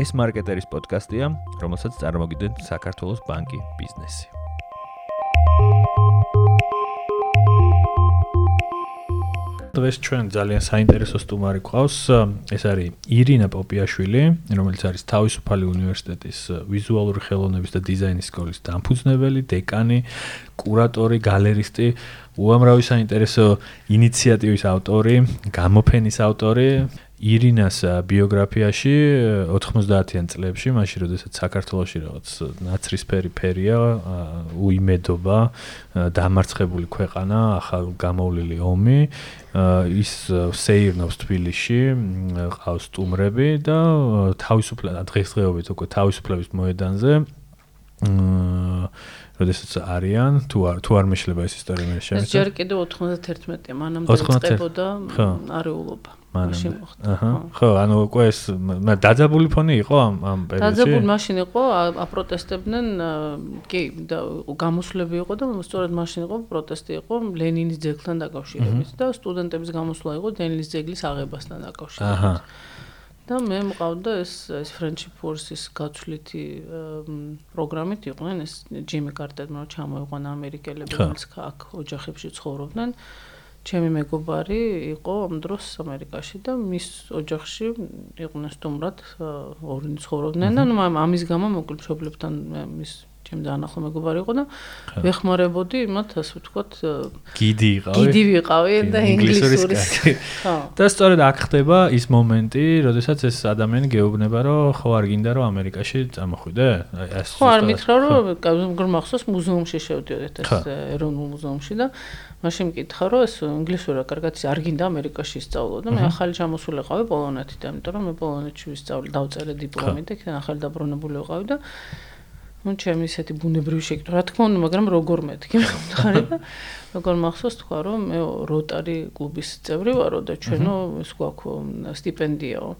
ეს მარკეტერის პოდკასტია, რომელსაც წარმოგიდგენთ საქართველოს ბანკი ბიზნესი. დღეს ჩვენ ძალიან საინტერესო სტუმარი გვყავს. ეს არის ირინა პოპიაშვილი, რომელიც არის თავისუფალი უნივერსიტეტის ვიზუალური ხელოვნების და დიზაინის სკოლის დამფუძნებელი, დეკანი, კურატორი, გალერისტი, უამრავი საინტერესო ინიციატივის ავტორი, გამოფენის ავტორი. ირინას ბიოგრაფიაში 90-იან წლებში, მაშინ როდესაც საქართველოსში რაღაც ნაცრისფერი ფერია, უიმედობა, დამარცხებული ქვეყანა, ახალ გამოვლილი ომი, ის სეირნობს თბილისში, ყავს სტუმრები და თავისუფლად დღესდღეობით უკვე თავისუფლების მოედანზე აა როდესაც არიან თუ არ თუ არ მეშლება ეს ისტორია მე შეიძლება ეს ჯერ კიდევ 91-ია მანამდე წებოდა არეულობა მოხდა. აჰა. ხო, ანუ უკვე ეს დაძაბული ფონი იყო ამ ამ პერიოდში. დაძაბული მაშინ იყო, აპროტესტებდნენ, კი, და გამოსვლები იყო და სწორედ მაშინ იყო პროტესტი იყო ლენინის ძეგლთან დაკავშირებით და სტუდენტების გამოსვლა იყო ლენინის ძეგლის აღებასთან დაკავშირებით. აჰა. და მე მყავდა ეს ეს friendship force-ის გაცვლითი პროგრამით იყვნენ ეს ჯიმი კარტერმა ჩამოიყვანა ამერიკელები, რომელიც აქ ოჯახებში ცხოვრობდნენ. ჩემი მეგობარი იყო ამ დროს ამერიკაში და მის ოჯახში იყვნენ სტუმრად ორი ცხოვრობდნენ და ნუ ამის გამო მოკლედ მშობლებთან მის ჩემ დაანახო მეგობარი იყო და ვეხმარებოდი მათ ასე ვთქვათ გიდი იყავი. გიდი ვიყავი და ინგლისურის ხო და სწორედ აქ ხდება ის მომენტი როდესაც ეს ადამიანი გეუბნება რომ ხო არ გინდა რომ ამერიკაში წამოხვიდე. ეს ხო არ მითხრა რომ გმახსოვს მუზეუმში შევდიოდეთ ეს ეროვნულ მუზეუმში და მაშინ მკითხა რომ ეს ინგლისური კარგად არ გინდა ამერიკაში ისწავლო და მე ახალი ჩამოსულიყავი პოლონეთიდან იმიტომ რომ მე პოლონეთში ვისწავლე დავწერე დიპლომი და იქიდან ახალი დაბრუნებული ვიყავი და ну ჩემი ისეთი ბუნებრივი შეკითხვა რა თქმა უნდა მაგრამ როგორ მეთქი მხარი და როგორ მახსოვს თქვა რომ მე როტარი კლუბის წევრი ვარო და ჩვენო ეს გვაქვს სტიპენდიაო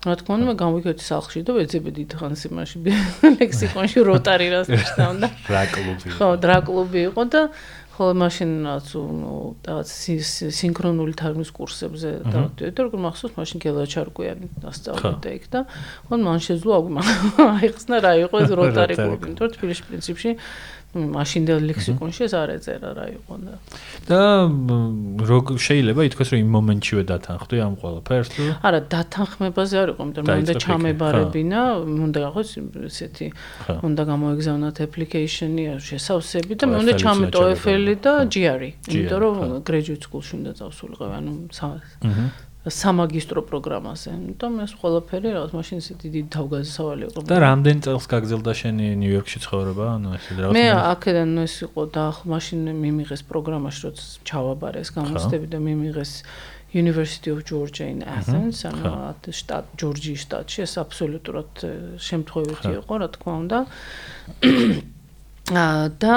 რა თქმა უნდა მე გამოვიქედი სახლში და ვეძებედი თხანს იმაში ლექსიკონში როტარი რას ნიშნავდა. დრა კლუბი? ხო დრა კლუბი იყო და ხოლმე მაშინ რაც რაღაც სინქრონული თარგმნის კურსებზე დავდიოდი და როგორ მახსოვს მაშინ გელაჩარკვიანი ასწავლეთ ეგ და ხოლმე მან შეძლო აიხსნა რა იყო ეს როტარი კლუბი თორე თბილისში პრინციპში მაშინდელ ლექსიკონში ეს არ ეწერა რა იყო და და როგორ შეიძლება ითქვას რომ იმ მომენტშივე დათანხმდი ამ ყველაფერს თუ? არა დათანხმებაზე არ იყო იმიტომ რომ უნდა ჩამებარებინა უნდა გახოს ესეთი უნდა გამოეგზავნათ application-ი შესავსები და მე უნდა ჩამეტო EFL-ი და GRE იმიტომ რომ graduate school-ში უნდა წავსულიყო ანუ სამაგისტრო პროგრამაზე. ამიტომ ეს ყველაფერი რაღაც მაშინ ისე დიდი თავგაზსავალი იყო. და რამდენ წელს გაგზელდა შენი ნიუ-იორკში ცხოვრება? ანუ ესე რაღაც მე აქედან ეს იყო და მაშინ მიმიღეს პროგრამაში, როცა ჩავაბარე ეს გამოცდები და მიმიღეს University of Georgia in Athens, ანუ შტატ ჯორჯიის შტატში, ეს აბსოლუტურად შემთხვევითი იყო, რა თქმა უნდა. და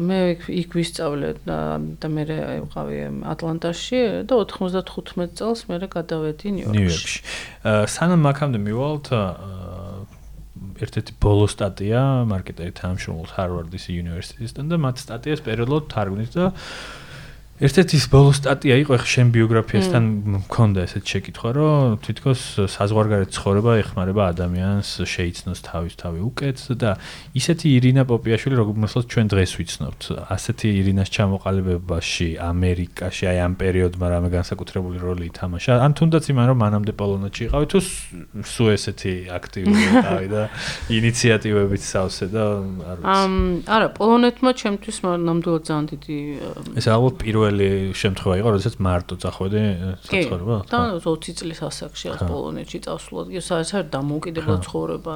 მე იქ ვისწავლე და მე ვიყავი ატლანტაში და 95 წელს მე გადავედი ნიუ-იორკში. სანამ აქამდე მივალთ ერთ-ერთი ბოლო სტატია მარკეტერი თანამშრომლობს ჰარვარდის უნივერსიტეტისთან და მათ სტატიას პერიოდულად თარგმნის და ერთ-ერთი ბოლო სტატია იყო ხე შენ ბიოგრაფიასთან მქონდა ესეთ შეკითხვა, რომ თითქოს საზღვარგარეთ ცხოვრება ეხმარება ადამიანს შეიცნოს თავის თავი უკეთს და ისეთი ირინა პოპიაშვილი როგორც ჩვენ დღეს ვიცნობთ, ასეთი ირინას ჩამოყალიბებაში ამერიკაში აი ამ პერიოდმა რამე განსაკუთრებული როლი ითამაშა. ან თუნდაც იმან რომ მანამდე პოლონეთში იყავი თუ სუ ესეთი აქტიური იყავი და ინიციატივებით სავსე და არ ვიცი. ამ არა, პოლონეთმა ჩემთვის ნამდვილად ძალიან დიდი ეს ალბათ პირველი პირველი შემთხვევა იყო, როდესაც მარტო წახვედი საცხოვრება? და 20 წლის ასაკში ამ პოლონეთში წავსულად. ის საერთოდ დამოუკიდებლად ცხოვრება.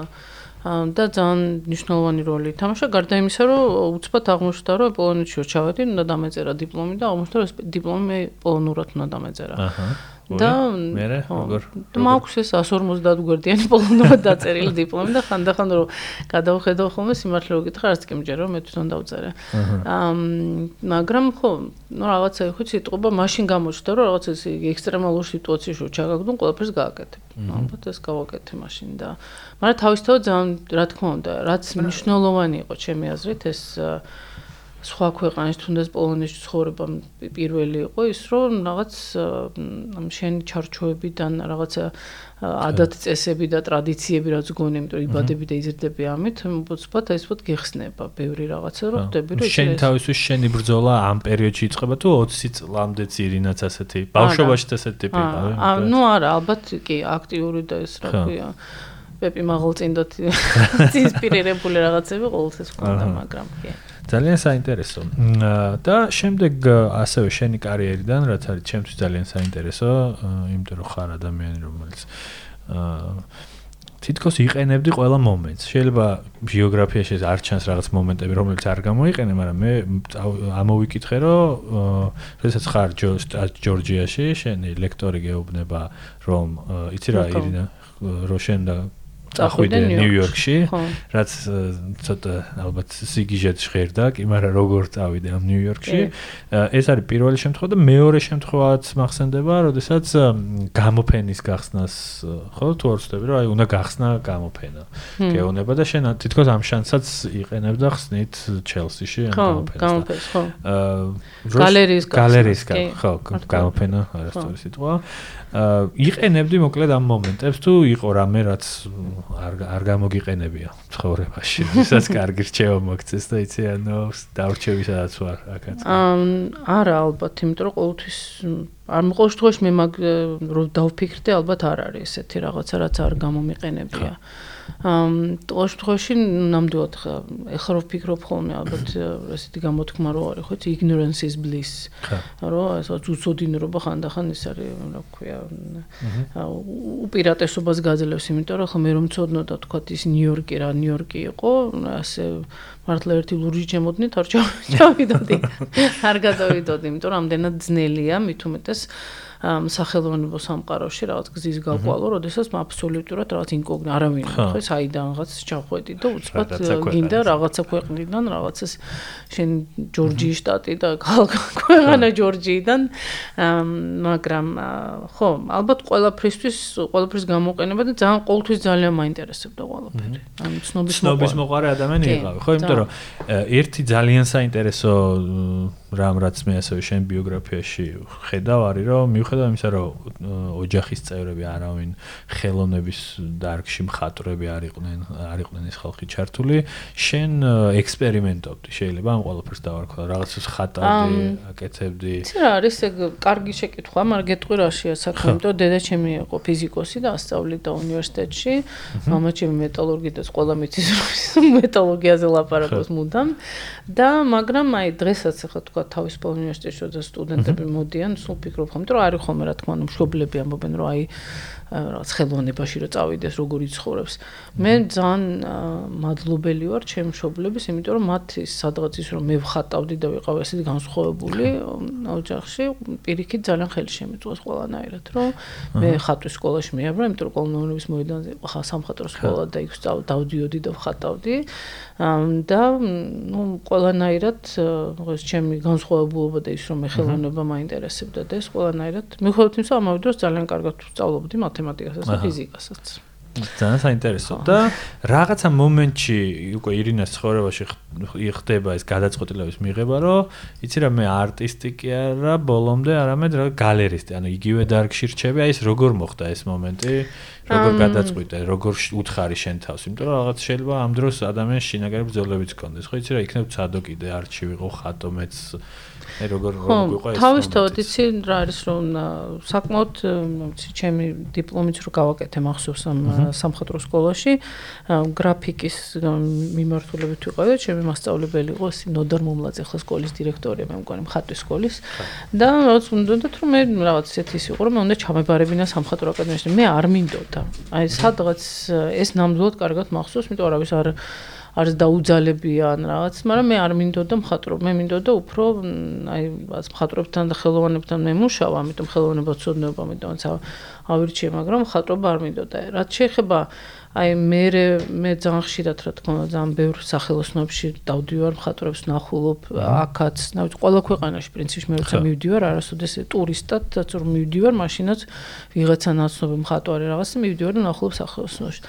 და ძალიან მნიშვნელოვანი როლი ითამაშა გარდა იმისა, რომ უცბად აღმოჩნდა, რომ პოლონეთში ჩავედი, უნდა დამეწერა დიპლომი და აღმოჩნდა, რომ დიპლომი პოლონურად უნდა დამეწერა. აჰა. და მე როგორ მაქვს ეს 150 გვერდიანი პოლონურად დაწერილი დიპლომი და ხანდახან რომ გადავხედავ ხოლმე სიმართლე გითხრა არც კი მჯერა მე თვითონ დავწერე. აა მაგრამ ხო, ну რაღაცა ხო სიტყვა მაშინ გამოჩნდა რომ რაღაც ეს ექსტრემალურ სიტუაციაში რომ ჩაგაგდონ ყველაფერს გააკეთებ. ალბათ ეს გავაკეთე მაშინ და მაგრამ თავისთავად ძალიან რა თქმა უნდა, რაც მნიშვნელოვანი იყო ჩემი აზრით ეს სხვა ქვეყანაში თუნდაც პოლონეთში ცხოვრება პირველი იყო ის რომ რაღაც ამ შენი ჩარჩოებიდან რაღაცა ადათ წესები და ტრადიციები რაც გონი, იმიტომ იბადები და იზრდები ამით, უცბად ეს ვთქვათ გეხსნება ბევრი რაღაცა, რომ ხვდები რომ შენ თავისთვის შენი ბრძოლა ამ პერიოდში იწყება თუ 20 წლამდე ძირინაც ასეთი ბავშვობაშიც ასეთი ტიპი აა ნუ არა, ალბათ კი აქტიური და ეს რა ქვია. პეპი მაღალწინდოთ ინსპირირებული რაღაცები ყოველთვის ხონდა, მაგრამ კი. ძალიან საინტერესო. და შემდეგ ასევე შენი კარიერიდან, რაც არის ჩემთვის ძალიან საინტერესო, იმიტომ რომ ხარ ადამიანი, რომელიც აა თითქოს იყენებდი ყველა მომენტს. შეიძლება ბიოგრაფიაში არ ჩანს რაღაც მომენტები, რომელიც არ გამოიყენე, მაგრამ მე ამოვიკითხე, რომ შესაძაც ხარ ჯორჯიაში, შენი ლექტორი გეუბნება, რომ იცი რა ირინა, როშენ და წახვიდე ნიუ-იორკში, რაც ცოტა ალბათ სიგიჟეთ ჟღერდა, კი, მაგრამ როგორ წავიდე ამ ნიუ-იორკში? ეს არის პირველი შემთხვევა და მეორე შემთხვევაც მახსენდება, როდესაც გამოფენის გახსნას, ხო, თუ არ ვცდები, რომ აი უნდა გახსნა გამოფენა. გეუბნება და შენ თითქოს ამ შანსსაც იყენებდა ხსნით ჩელსიში ამ გამოფენას. ხო, გამოფენას, ხო. აა გალერიის გალერიის ხო, გამოფენა, არასწორი სიტყვა. აა იყენებდი მოკლედ ამ მომენტებს თუ იყო რამე რაც არ არ გამოგიყენებია ცხოვრებაში ვისაც კარგი რჩევა მოგცეს და იცი ანუ დაურჩევისადაც ვარ აქაც. აა არა ალბათ იმიტომ რომ ყოველთვის არ მოყოლ შემთხვევაში მე მაგ რომ დავფიქრდე ალბათ არ არის ესეთი რაღაცა რაც არ გამომიყენებია ამ შემთხვევაში ნამდვილად ხა ეხლა რო ვფიქრობ ხოლმე ალბათ ესეთი გამოთქმა რო არის ხო ignorance is bliss. რომ ესა უცოდინრობა ხანდახან ის არის რა ქვია უპირატესობას გაძლევს იმიტომ რომ ხო მე რომ ცოდნოდა თქვა ის ნიუ-იორკი რა ნიუ-იორკი იყო ასე მართლა ერთი ლურჯი ჩემოდნით არ ჩავიდოდი არ გადავიდოდი იმიტომ რომ ამდენად ძნელია მით უმეტეს სახელმწიფო სამყაროში რაღაც გზის გავყვალო, როდესაც აბსოლუტურად რაღაც ინკოგნი არავინ ხო საიდან რაღაც ჩახვედი და უცბად გინდა რაღაცა ქვეყნიდან რაღაცას შენ ჯორჯიის შტატი და ქვეყანა ჯორჯიიდან მაგრამ ხო ალბათ ყველაფრისთვის ყველაფრის გამოყენება და ძალიან ყოველთვის ძალიან მაინტერესებდა ყველაფერი. ან ცნობის ცნობის მოყარე ადამიანი იყავი ხო იმიტომ რომ ერთი ძალიან საინტერესო რამ რაც მე ასევე შენ ბიოგრაფიაში ხედავ არის რომ მიუხედავად იმისა რომ ოჯახის წევრები არავინ ხელოვნების დარგში მხატვრები არ იყვნენ არ იყვნენ ეს ხალხი ჩართული შენ ექსპერიმენტობდი შეიძლება ამ ყველაფერს დავარქვა რაღაცას ხატავდი აკეთებდი. რა არის ეგ კარგი შეკითხვა მაგრამ გეტყვი რაშია საქმე იმიტომ დედა ჩემი იყო ფიზიკოსი და ასწავლიდა უნივერსიტეტში. მამა ჩემი მეტალურგი და ყველა მიცის რომ მეტალურგიაზე ლაპარაკობს მუდამ. და მაგრამ აი დღესაც ახლა თქვა თავის უნივერსიტეტში და სტუდენტები მოდიან, სულ ფიქრობ ხომ, რომ არის ხომ რა თქმა უნდა მშობლები ამბობენ, რომ აი რაღაც ხელოვნებაში რომ წავიდეს, როგორ იცხოვრებს. მე ძალიან მადლობელი ვარ ჩემ მშობლებს, იმიტომ რომ მათ სადღაც ის რომ მე ვხატავდი და ვიყავ ესეთი განსხვავებული ოჯახში, პირიქით ძალიან ხელი შემეწყვეს ყველანაირად, რომ მე ხატვის სკოლაში მიაბრა, იმიტომ რომ კოლონოვის მოედანზე ხა სამხატვრო სკოლა და იქ დავდიოდი და ვხატავდი. და ნუ ყველანაირად ეს ჩემი განსხვავებულობა და ის რომ მე ხელოვნება მაინტერესებდა და ეს ყველანაირად მიხედავთ იმას ამავე დროს ძალიან კარგად ვსწავლობდი მათემატიკასაც და ფიზიკასაც. ძალიან საინტერესო და რაღაცა მომენტში უკვე ირინას ცხოვრებაში ხდება ეს გადაწყვეტილების მიღება, რომ იცი რა მე არტისტი კი არა, ბოლომდე არამედ რა გალერისტი, ანუ იგივე დარგში რჩები, აი ეს როგორ მოხდა ეს მომენტი? როგორ გადაწყვიტე, როგორ უთხარი შენ თავს, იმიტომ რომ რაღაც შეიძლება ამ დროს ადამიანს შინაგანი ბრძოლებიც კონდეს, ხო იცი რა, იქნებ ცადო კიდე არჩივიღო ხატო მეც მე როგორ როგორ გიყვა ეს თავისთავად იცი რა არის რომ საკმაოდ იცი ჩემი დიპლომიც რო გავაკეთე მახსოვს ამ სამხატვრო სკოლაში. გრაფიკის მიმართულებით ვიყავი ჩემი მასწავლებელი იყო ნოდარ მომლაძე ხო სკოლის დირექტორია მე მგონი მხატვრის სკოლის. და რაც უნდათ რომ მე რაღაც ესეთი ის იყო რომ მე უნდა ჩამებარებინა სამხატვრო აკადემიაში. მე არ მინდოდა. აი სადღაც ეს ნამდვილად კარგად მახსოვს იმიტომ არის არ არც დაუძალებიან რაღაც, მაგრამ მე არ მინდოდა მხატვრობ, მე მინდოდა უფრო აი რაც მხატვრობთან და ხელოვანებთან მე მუშაობ, ამიტომ ხელოვნება ცოდნობა, ამიტომაც ავირჩიე, მაგრამ მხატვრობა არ მინდოდა. რაც შეეხება აი მე მე ძალიან ხშირად რა თქმა უნდა ძალიან ბევრ სახელოსნოებში დავდივარ მხატვრებს ნახულობ აქაც ნავით ყველა ქვეყანაში პრინციპში მე როცა მივდივარ არასოდეს ტურისტად რომ მივდივარ მაშინაც ვიღაცა ნაცნობი მხატვარი რაღაცა მივდივარ და ნახულობ სახელოსნოში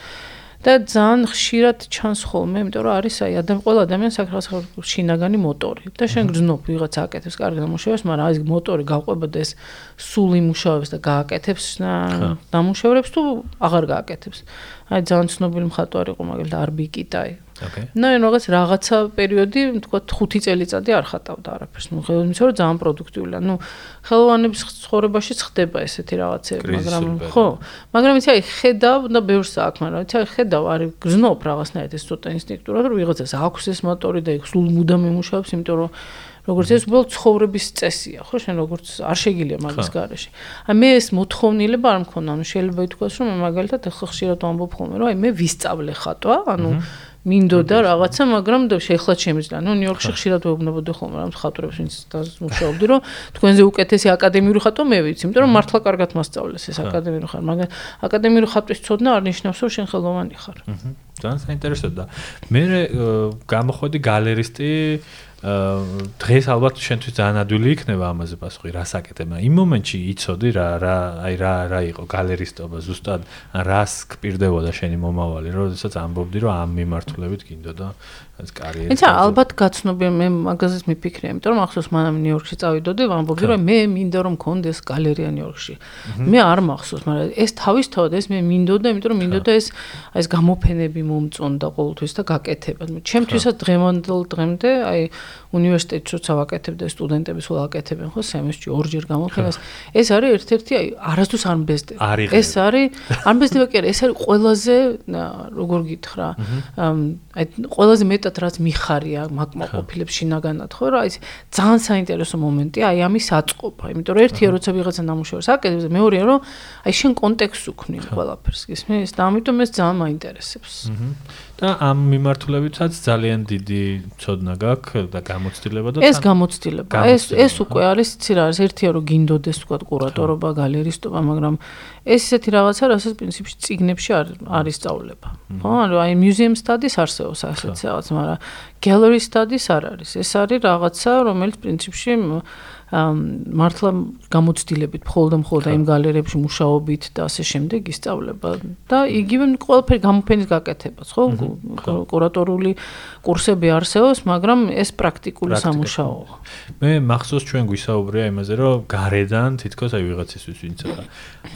და ძალიან ხშირად ჩანს ხოლმე, იმიტომ რომ არის აი ადამ ყველა ადამიანს აქვს შინაგანი მოტორი. და შენ გრძნობ ვიღაც აკეთებს კარგ დამუშავებას, მაგრამ აი მოტორი გავყვება და ეს სულ იმუშავებს და გააკეთებს დამუშავებს თუ აღარ გააკეთებს. აი ძალიან ცნობილი მხატვარი იყო მაგალითად არბი კიტაი. ოკეი. ნუ აი რაღაც რაღაცა პერიოდი, თქვა 5 წელიწადი არ ხატავდა არაფერს. ნუ ხელოვნებისა რომ ძალიან პროდუქტიულია. ნუ ხელოვნების ცხოვრებაში ხდება ესეთი რაღაცები, მაგრამ ხო, მაგრამ იცი აი ხედავ და ბევრს აქვს, მაგრამ იცი აი ხედავ არის გზნობ რაღაცნაირად ეს ცოტა ინსტინქტურად რომ ვიღაცას აქვს ეს მოტორი და ის სულ მუდამ იმუშავებს, იმიტომ რომ როგორც ეს უბრალოდ ცხოვრების წესია, ხო, შენ როგორც არ შეგილია მაგის გარეშე. აი მე ეს მოთხოვნილება არ მქონდა, ანუ შეიძლება ითქვას, რომ მე მაგალითად ახლა ხშირად ვამბობ ხოლმე, რომ აი მე ვისწავლე ხატვა, ანუ მინდოდა რაღაცა, მაგრამ შეიძლება შემიძლია. ნუ ნიუ-იორკში ხშირად ვეუბნებოდი ხოლმე რამს ხატვრებს, ვინც მუშაობდი, რომ თქვენზე უკეთესი აკადემიური ხატვა მე ვიცი, იმიტომ რომ მართლა კარგად მასწავლეს ეს აკადემიური ხარ, მაგრამ აკადემიური ხატვის ცოდნა არ ნიშნავს, რომ შენ ხელოვანი ხარ. აჰა. ძალიან საინტერესო და მე э, გამოხოდი გალერისტი დღეს ალბათ შენთვის ძალიან ადვილი იქნება ამაზე პასუხი რა საკეთება. იმ მომენტში იცოდი რა რა აი რა რა იყო გალერისტობა ზუსტად რას გპირდებოდა შენი მომავალი, როდესაც ამბობდი რომ ამ მიმართულებით გინდოდა ეს კარიერა. ეცა ალბათ გაცნობი მე მაგაზეც მიფიქრე, იმიტომ რომ ახსოვს მანამ ნიუ-იორკში წავიდოდი, ვამბობდი რომ მე მინდა რომ მქონდეს გალერეა ნიუ-იორკში. მე არ მახსოვს, მაგრამ ეს თავისთავად ეს მე მინდოდა, იმიტომ რომ მინდოდა ეს ეს გამოფენები მომწონდა ყოველთვის და გაკეთება. ჩემთვისაც დღემდე დღემდე აი უნივერსიტეტში როცა ვაკეთებდი სტუდენტების ულ აკეთებენ ხო სემესტრში ორჯერ გამოფენას. ეს არის ერთ-ერთი აი არასდროს არ მბეზდება ეს არის არ მბეზდება კი არა ეს არის ყველაზე როგორ გითხრა აი ყველაზე მეტად რაც მიხარია მაგმაყოფილებს შინაგანად ხო? რა ის ძალიან საინტერესო მომენტია აი ამის აწყობა იმიტომ რომ ერთია როცა ვიღაცა ნამუშევარს აკეთებს მეორეა რომ აი შენ კონტექსტს უქმნი ყველაფერს გისმის და ამიტომ ეს ძალიან მაინტერესებს და ამ მიმართულებითაც ძალიან დიდი ცოდნა გაქვს და გამოცდილება და ეს გამოცდილება ეს ეს უკვე არის იცი რა არის ერთია რომ გინდოდეს თქვა კურატორობა გალერისტობა მაგრამ ეს ისეთი რაღაცა რასაც პრინციპში ციგნებში არ არის სწავლება ხო ანუ აი museum studies არსებობს ასეთი რაღაც მაგრამ gallery studies არ არის. ეს არის რაღაცა რომელიც პრინციპში მართლა გამოცდილებით მხოლოდ მხოლოდ იმ გალერეებში მუშაობით და ასე შემდეგ ისწავლება და იგივე ყველაფერი გამოფენის გაკეთებას ხო? კურატორული კურსები არსებობს მაგრამ ეს პრაქტიკული სამუშაოა. მე მახსოვს ჩვენ გვისაუბრია იმაზე რომ გარედან თითქოს აი ვიღაცისთვის ვინც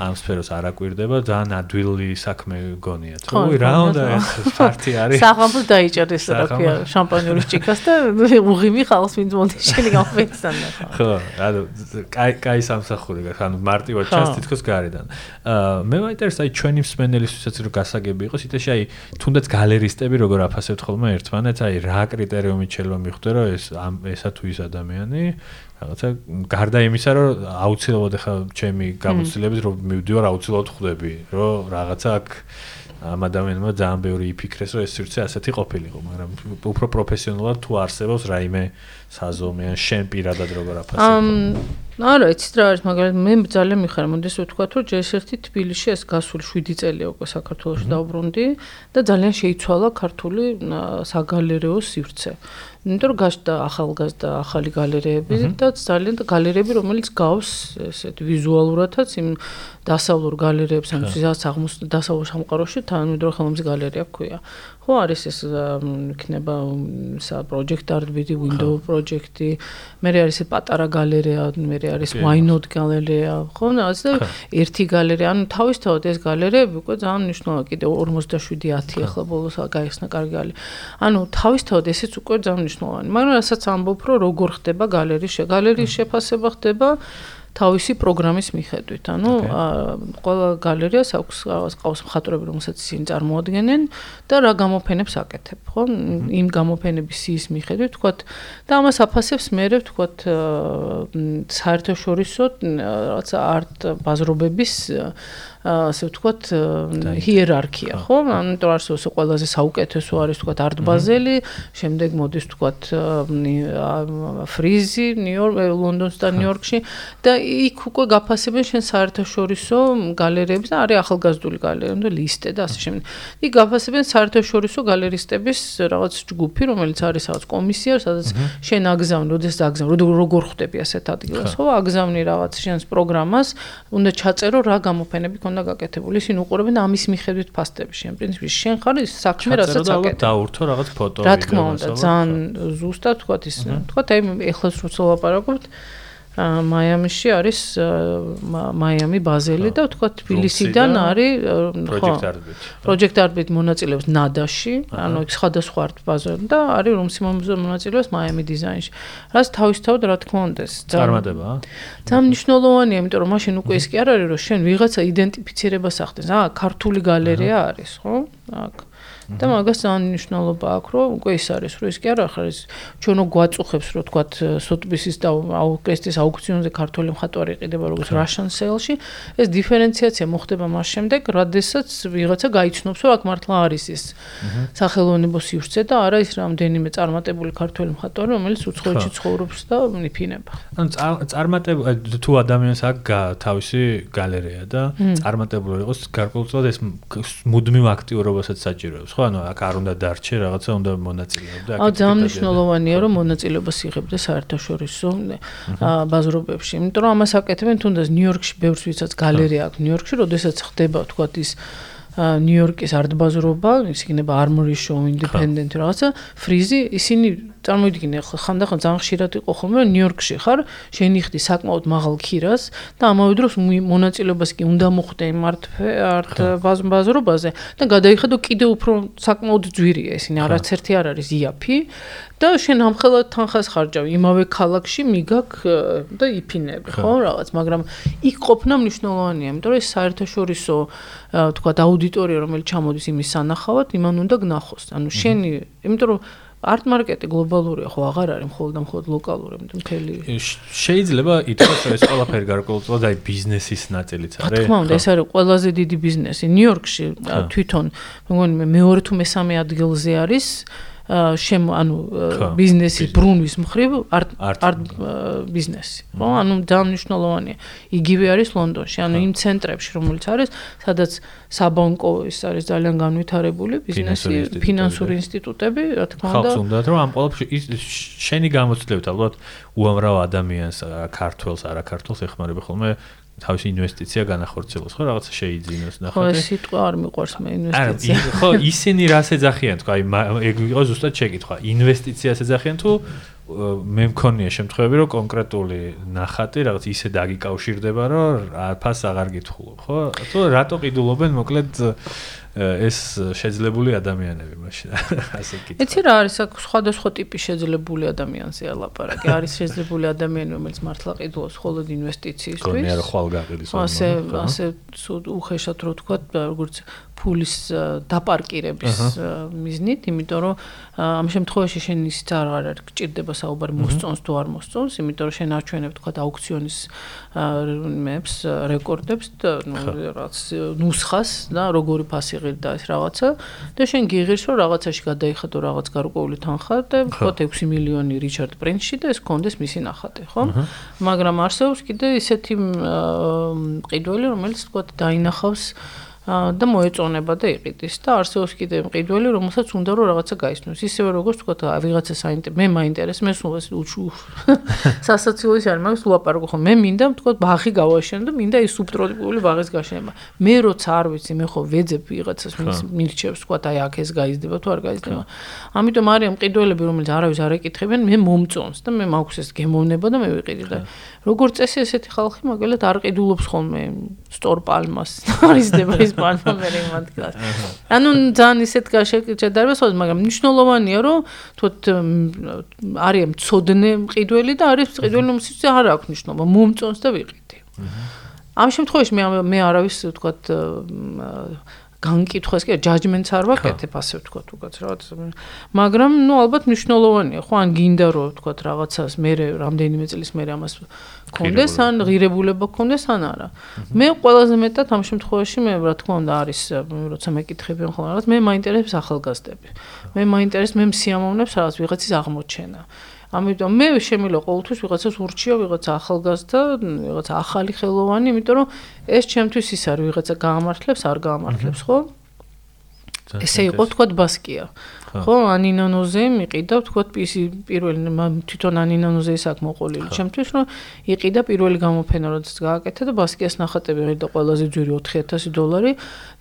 ამ სფეროს არ აკვირდება ძალიან ადვილი საქმე გონიათ ხო რა უნდა ეს პარტი არის? საფამბო დაიჭერეს რა ქვია შამპანიორის ჭიქას და უღიმი ხალხს ვინც მომდი შენი გამოფენიდან ხო ანუ კაი კაი სამსახური გაქვს ანუ მარტივად ჩანს თითქოს გარედან. აა მე მაინტერესებს აი ჩვენი მსმენელისთვისაც რო გასაგები იყოს იტაში აი თუნდაც გალერისტები როგორ აფასებთ ხოლმე ერთმანეთს აი რა კრიტერიუმით შეიძლება მიხვდე რომ ეს ესა თუ ის ადამიანი რაღაცა გარდა იმისა რომ აუცილებლად ხა ჩემი გამოცდილების რომ მივდივარ აუცილებლად ხვდები რომ რაღაცა აქ ამ ადამიანმა ძალიან ბევრი იფიქრეს რომ ეს სივრცე ასეთი ყოფილიყო მაგრამ უფრო პროფესიონალურად თუ არსებობს რაიმე საზომი ან შენ პირადად როგორ აფასებ? არა, იცით რა არის, მაგრამ მე ძალიან მიხარ, მომდის ვთქვა, რომ ჯერ-ერთი თბილისში ეს გასული 7 წელია უკვე საქართველოში დაუბრუნდი და ძალიან შეიცვალა ქართული საგალერეო სივრცე. იმიტომ რომ გაშდა ახალგაზრდა ახალი გალერეები და ძალიან გალერეები რომელიც გავს ესეთ ვიზუალურადაც იმ დასავლურ გალერეებს ან ვიზას აღმოსავლურ დასავლურ სამყაროში თანამედროვე ხელოვნების გალერეა ქვია. ხო არის ეს იქნება სა პროჯექტ არტბიდი window project-ი, მე არის ეს პატარა გალერეა, მე არის wynot გალერეა, ხო, რაღაც და ერთი გალერეა, ანუ თავისთავად ეს გალერეები უკვე ძალიან მნიშვნელოვანი კიდე 47-10 ახლა ბოლოს გაიხსნა კარგი გალერეა. ანუ თავისთავად ესეც უკვე ძალიან მნიშვნელოვანი, მაგრამ რასაც ამბობ, რომ როგორ ხდება გალერეის გალერეის შეფასება ხდება თავისი პროგრამის მიხედვით. ანუ ყველა გალერეას აქვს რაღაც ყავს მხატვრები, რომელსაც ისინი წარმოადგენენ და რა გამოფენებს აკეთებ, ხო? იმ გამოფენების სიის მიხედვით, თქვათ და ამას აფასებს მე, თქვათ საერთაშორისო რაღაც არტ ბაზრობების ასე ვთქვათ, ჰიერარქია, ხო? ამიტომ არსებობს ყველაზე საუკეთესო არის ვთქვათ არტბაზელი, შემდეგ მოდის ვთქვათ ფრიზი, ნიუ-იორკ, ლონდონს და ნიუ-იორკში. და იქ უკვე გაფასებენ შენ საერთაშორისო გალერეებს და არის ახალგაზრდული გალერეები და ლისტე და ასე შემდეგ. იქ გაფასებენ საერთაშორისო გალერისტების რაღაც ჯგუფი, რომელიც არის რაღაც კომისია, სადაც შენ აგზავნ, როდესაც აგზავნ, როგორ ხვდები ასეთ ადგილას, ხო? აგზავნი რაღაც შენს პროგრამას, უნდა ჩაწერო რა გამოფენები ქონდა გაკეთებული, ისინი უყურებენ ამის მიხედვით ფასტები შენ. პრინციპში შენ ხარ ის საქმე, რასაც აკეთებ. დაურთო რაღაც ფოტო რა თქმა უნდა, ძალიან ზუსტად თქვა ის, თქვა აი ეხლა სულ ვაპარაკობთ. მაიამიში არის მაიამი ბაზელი და თქვა თბილისიდან არის ხო პროექტ არბით მონაწილეობს ნადაში ანუ სხვადასხვა ბაზარი და არის რომსი მონაწილეობს მაიამი დიზაინში. რაც თავისთავად რა თქმა უნდა ეს წარმატებაა ძალიან მნიშვნელოვანია იმიტომ რომ მაშინ უკვე ის კი არ არის რომ შენ ვიღაცა იდენტიფიცირებას ახდენს. აა ქართული გალერეა არის ხო? აქ და მაგას ძალიან მნიშვნელობა აქვს, რომ უკვე ის არის, რომ ის კი არა ხარ ის ჩვენო გვაწუხებს, რომ თქვა სოტბისის და აუკრესტის აუქციონზე ქართული მხატვარი იყიდება როგორც Russian sale-ში, ეს დიფერენციაცია მოხდება მას შემდეგ, როდესაც ვიღაცა გაიცნობს, რომ აქ მართლა არის ის სახელოვნებო სივრცე და არა ის რამდენიმე წარმატებული ქართული მხატვარი, რომელიც უცხოეთში ცხოვრობს და ნიფინება. ანუ წარმატებული თუ ადამიანს აქვს თავისი გალერეა და წარმატებული იყოს გარკვეულწილად ეს მუდმივ აქტიურობასაც საჭიროებს. ხო ანუ აქ არ უნდა დარჩე რაღაცა უნდა მონაწილეობდე აქ აა ძალიან მნიშვნელოვანია რომ მონაწილეობას იღებდე საერთაშორისო ბაზრობებში. იმიტომ რომ ამას აკეთებენ თუნდაც ნიუ-იორკში ბევრს ვიცაც გალერეა აქვს ნიუ-იორკში როდესაც ხდება თქვა ის ნიუ-იორკის არტბაზრობა ის იქნება armory show independent რაღაცა ფრიზი ისინი წარმოიდგინე ხო ხანდახან ძალიან ხშირად იყო ხოლმე ნიუ-იორკში ხარ? შენიხდი საკმაოდ მაღალ ქირას და ამავე დროს მონაწილეობას კი უნდა მოხდე მართ არტ ბაზრობაზე და გადაიხედო კიდე უფრო საკმაოდ ძვირია ისინი არც ერთი არ არის იაფი და შენ ამხელად თანხას ხარჯავ იმავე ქალაქში მიგაკ და იფინები ხო რაღაც მაგრამ იქ ყოფნა მნიშვნელოვანია იმიტომ რომ საერთაშორისო თქვა აუდიტორია რომელიც ჩამოდის იმის სანახავად იმან უნდა გნახოს. ანუ შენი იმიტომ რომ არტ მარკეტი გლობალურია ხო აღარ არის მხოლოდ და მხოლოდ ლოკალური იმიტომ მთელი შეიძლება ითქვას რომ ეს ყველაფერი გარკვეულწილად აი ბიზნესის ნაწილიც არის რა თქმა უნდა ეს არის ყველაზე დიდი ბიზნესი. ნიუ-იორკში თვითონ მეგონი მეორე თუ მესამე ადგილზე არის შემ ანუ ბიზნესის ბრუნვის მხრივ არტ ბიზნესი. ხო ანუ ძალიან მნიშვნელოვანია. იგივე არის ლონდონში ანუ იმ ცენტრებში რომელიც არის სადაც საბანკო ის არის ძალიან განვითარებული ბიზნესი ფინანსური ინსტიტუტები რა თქმა უნდა ხალხს უნდათ რომ ამ ყოველში შენი გამოცდილებით ალბათ უამრავ ადამიანს ქართველს არა ქართველს ეხმარება ხოლმე თავისი ინვესტიცია განახორციელოს ხო რაღაცა შეიძინოს ნახოთ. ხო სიტყვა არ მიყვარს მე ინვესტიცია. ხო ისინი რას ეძახიან თქვა? აი ეგ იყო ზუსტად შეკითხვა. ინვესტიციას ეძახიან თუ მე მქონია შემთხვევები რომ კონკრეტული ნახატი რაღაც ისე დაგიკავშირდება რომ ფას აღარ გითხულობ ხო? თუ რატო ყიდულობენ მოკლედ ეს შეძლებული ადამიანები მაშინ ასე კითხვა. იცი რა არის აქ სხვადასხვა ტიპის შეძლებული ადამიანზე ალაპარაკი. არის შეძლებული ადამიანი, რომელიც მართლა ყიდულობს მხოლოდ ინვესტიციისთვის. გონია რომ ხვალ გაყიდის. ასე ასე უხეშად რო თქვა, როგორც ფულის დაპარკირების მიზნით, იმიტომ რომ ამ შემთხვევაში შენ ისიც არ არ გჭირდება საუბარი მოსწონს თუ არ მოსწონს, იმიტომ რომ შენ არჩვენებ თქვა აუქციონის მეებს რეკორდებს და ნუ რაღაც ნუსხას და როგორი ფასი ღირდა ეს რაღაცა და შენ გიღირს რომ რაღაცაში გადაიხადო რაღაც გარკვეული თანხა და თქვა 6 მილიონი რიჩარდ პრინცში და ეს კონდეს მისი ნახატი, ხო? მაგრამ არსებობს კიდე ისეთი ყიდველი, რომელიც თქვა დაინახავს და მოეწონება და იყიდის. და არსებობს კიდე მყიდველი რომელსაც უნდა რომ რაღაცა გაიცნოს ისევე როგორც თქვა ვიღაცა საინტერესო მე მაინტერესებს მე სულ ეს უჩუ სასაცილოის არ მაგას ვლაპარაკო ხო მე მინდა თქვა ბაღი გავაშენო და მინდა ის სუბტროპიკული ბაღის გაშენება. მე როცა არ ვიცი მე ხო ვეძებ ვიღაცას მირჩევს თქვა აი აქ ეს გაიზდება თუ არ გაიზდება ამიტომ არის მყიდველები რომელიც არავის არ ეკითხებიან მე მომწონს და მე მაქვს ეს გემოვნება და მე ვიყიდი და როგორც წესი ესეთი ხალხი მაგალითად არ ყიდულობს ხოლმე სტორ პალმას არის დება ის პალმა მე იმათქას ანუ ძალიან ისეთ გაშეკეთებას მაგრამ მნიშვნელოვანია რომ თოთ არის მწოდნე მყიდველი და არის მყიდველი რომელიც არ აქვს მნიშვნელობა. მომწონს და ვიყიდი ამ შემთხვევაში მე მე არავის ვთქვათ განკითხვას კი ჯაჯმენტს არ ვაკეთებ ასე ვთქვათ უკაც რაღაც მაგრამ ნუ ალბათ მნიშვნელოვანია. ხო ან გინდა რომ ვთქვათ რაღაცას მე რამდენიმე წლის მე ამას კონდეს ან ღირებულება. კონდეს ან არა. მე ყველაზე მეტად ამ შემთხვევაში მე რა თქმა უნდა არის როცა მეკითხებიან ხოლმე რაღაც მე მაინტერესებს ახალგაზრდები. მე მაინტერესებს მე მსიამოვნებს რაღაც ვიღაცის აღმოჩენა ამიტომ მე შემიძლია ყოველთვის ვიღაცას ურჩიო, ვიღაცა ახალგაზრდა, ვიღაცა ახალი ხელოვანი, იმიტომ რომ ეს ჩემთვის ის არის, ვიღაცა გაამართლებს, არ გაამართლებს, ხო? ესე იყო თქვა ბასკია. ხო, ანინანოზე მიყიდა თქვა პისი პირველი თვითონ ანინანოზე ის აქ მოყოლილი. ჩემთვის რომ იყიდა პირველი გამოფენა როდესაც გააკეთა და ბასკიას ნახატები ღირდა ყველაზე ძვირი 4000 დოლარი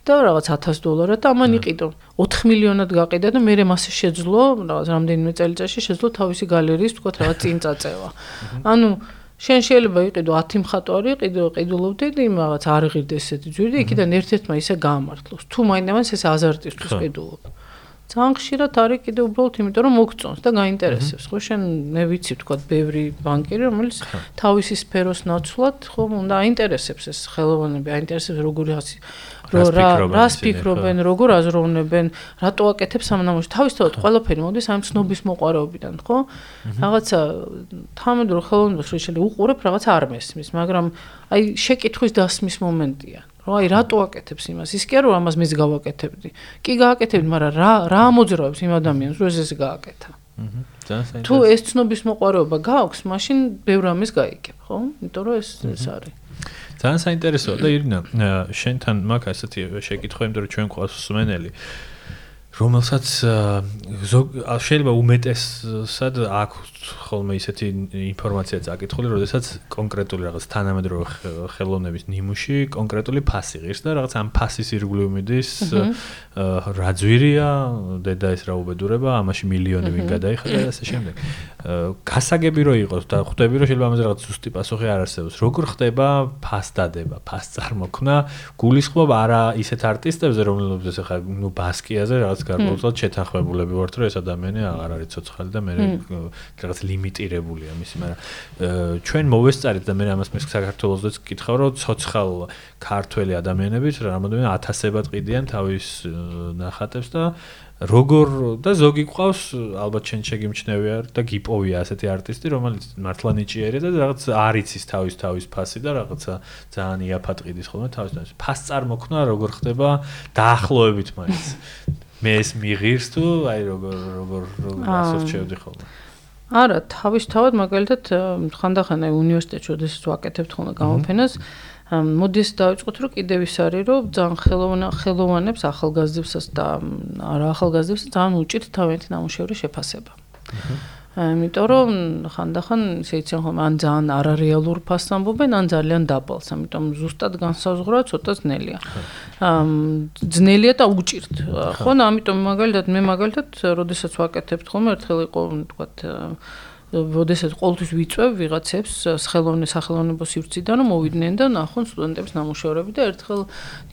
და რაღაც 1000 დოლარად და ამან იყიდა 4 მილიონად გაყიდა და მე მასე შეძლო რაღაც რამდენიმე წელიწადში შეძლო თავისი გალერეის თქვა რაღაც წინ წაწევა. ანუ შენ შეიძლება იყიდო 10 მხატვარი, ყიდო ყიდულობდი და იმ რაღაც არ ღირდა ესეთი ძვირი, იქიდან ერთ-ერთმა ისე გაამართლოს. თუ მაინც ეს აზარტისთვის ყიდულობ. ძალიან ხშირად არის კიდე უბრალოდ იმიტომ რომ მოგწონს და გაინტერესებს. ხო შენ მე ვიცი თქვა ბევრი ბანკირი რომელიც თავისი სფეროს ნაცვლად ხო უნდა აინტერესებს ეს ხელოვანები, აინტერესებს როგორი ხასი რო რა რას ფიქრობენ, როგორ აზროვნებენ, რატო აკეთებს ამ ნამუშ თავისთავად ყველაფერი მოდის ამ ცნობის მოყარეობიდან, ხო? რაღაცა თამადრო ხელოვნებას რო შეიძლება უყურებ, რაღაც არ მესმის, მაგრამ აი შეკითხვის დასმის მომენტია. რო აი რატო აკეთებს იმას? ის კი არა რომ ამას მეც გავაკეთებდი. კი გააკეთებდი, მაგრამ რა რა მოძრაობს იმ ადამიანს, რომ ეს ესე გააკეთა? თუ ეს ცნობის მოყარეობა გააქვს, მაშინ ბევრ ამის გაიგებ, ხო? იმიტომ რომ ეს ეს არის. ძალიან საინტერესოა და ირინა შენთან მაგ ასეთი შეკითხვა იმიტომ რომ ჩვენ ყავს სმენელი რომელსაც შეიძლება უმეტესად აქვს ხოლმე ისეთი ინფორმაცია წაკითხული, როდესაც კონკრეტული რაღაც თანამედროვე ხელოვნების ნიმუში კონკრეტული ფასი ღირს და რაღაც ამ ფასის ირგვლივ მიდის რა ძვირია, დედა ეს რა უბედურება, ამაში მილიონი ვინ გადაიხადა და ასე შემდეგ. გასაგები რო იყოს და ხვდები რომ შეიძლება ამაზე რაღაც ზუსტი პასუხი არ არსებობს. როგორ ხდება ფასდადება, ფასწარმოქმნა? გულისხმობ არა ისეთ არტისტებზე, რომლებზეც ახლა ნუ ბასკიაზე რაღაც გარკვეულად შეთანხმებულები ვართ, რომ ეს ადამიანი აღარ არის ცოცხალი და მე რაღაც ლიმიტირებულია მისი, მაგრამ ჩვენ მოვესწარეთ და მე ამას მე საქართველოსდეც გკითხავ, რომ ცოცხალ ქართველი ადამიანები რამოდენიმე ათასებად ყიდიან თავის ნახატებს და როგორ და ზოგი ყავს ალბათ ჩვენ შეგიმჩნევია და გიპოვია ასეთი არტისტი რომელიც მართლა ნიჭიერია და რაღაც არიცის თავის თავის ფასი და რაღაცა ძალიან იაფად ყიდის ხოლმე თავის თავის. ფას წარმოქმნა როგორ ხდება დაახლოებით მაინც. მე ეს მიღირს თუ აი როგორ როგორ როგორ ასორჩევდი ხოლმე არა თავისთავად მაგალითად ხანდახან აი უნივერსიტეტში როდესაც ვაკეთებთ ხოლმე გამოფენას მოდის დავიწყოთ რომ კიდევ ის არის რომ ძალიან ხელოვან ხელოვანებს ახალგაზრდებსაც და არა ახალგაზრდებს ძალიან უჭირთ თავიანთი ნამუშევრის შეფასება. ამიტომ რომ ხანდახან შეიძლება ხომ ან ძალიან არარეალურ ფასს ამბობენ, ან ძალიან დაბალს, ამიტომ ზუსტად განსაზღვრა ცოტა ძნელია. ძნელია და უჭირთ. ხო, ამიტომ მაგალითად მე მაგალითად, როდესაც ვაკეთებთ ხოლმე, ერთხელ იყო, თქვათ, როდესაც ყოველთვის ვიწევ ვიღაცებს ხელოვნე სახელოვნებო სივრციდან რომ მოვიდნენ და ნახონ სტუდენტების ნამუშევრები და ერთხელ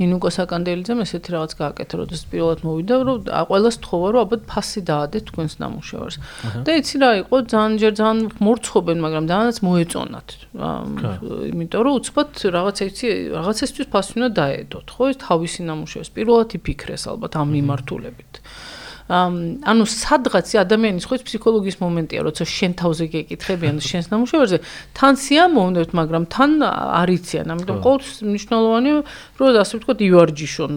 ნინუკო საკანდელიძემ ესეთი რაღაც გააკეთა როდესაც პირველად მოვიდა რომ ყველას თხოვა რომ აბა ფასი დაადეთ თქვენს ნამუშევრს და იცი რა იყო ძალიან ჯერ ძალიან მორცხობენ მაგრამ დაანაც მოეწონათ. იმიტომ რომ უცბად რაღაც იცი რაღაცისთვის ფასი უნდა დაედოთ ხო? ეს თავისი ნამუშევრს პირველად იფიქრეს ალბათ ამ მიმართულებით ანუ სადღაც ადამიანის ხო ფსიქოლოგიის მომენტია, როცა შენ თავზე გეკითხებიან შენს ნამუშევარზე, თან სიამოვნებთ, მაგრამ თან არიციან, ამიტომ ყოველთვის მნიშვნელოვანია, რომ ასე ვთქვათ, ივარჯიშონ.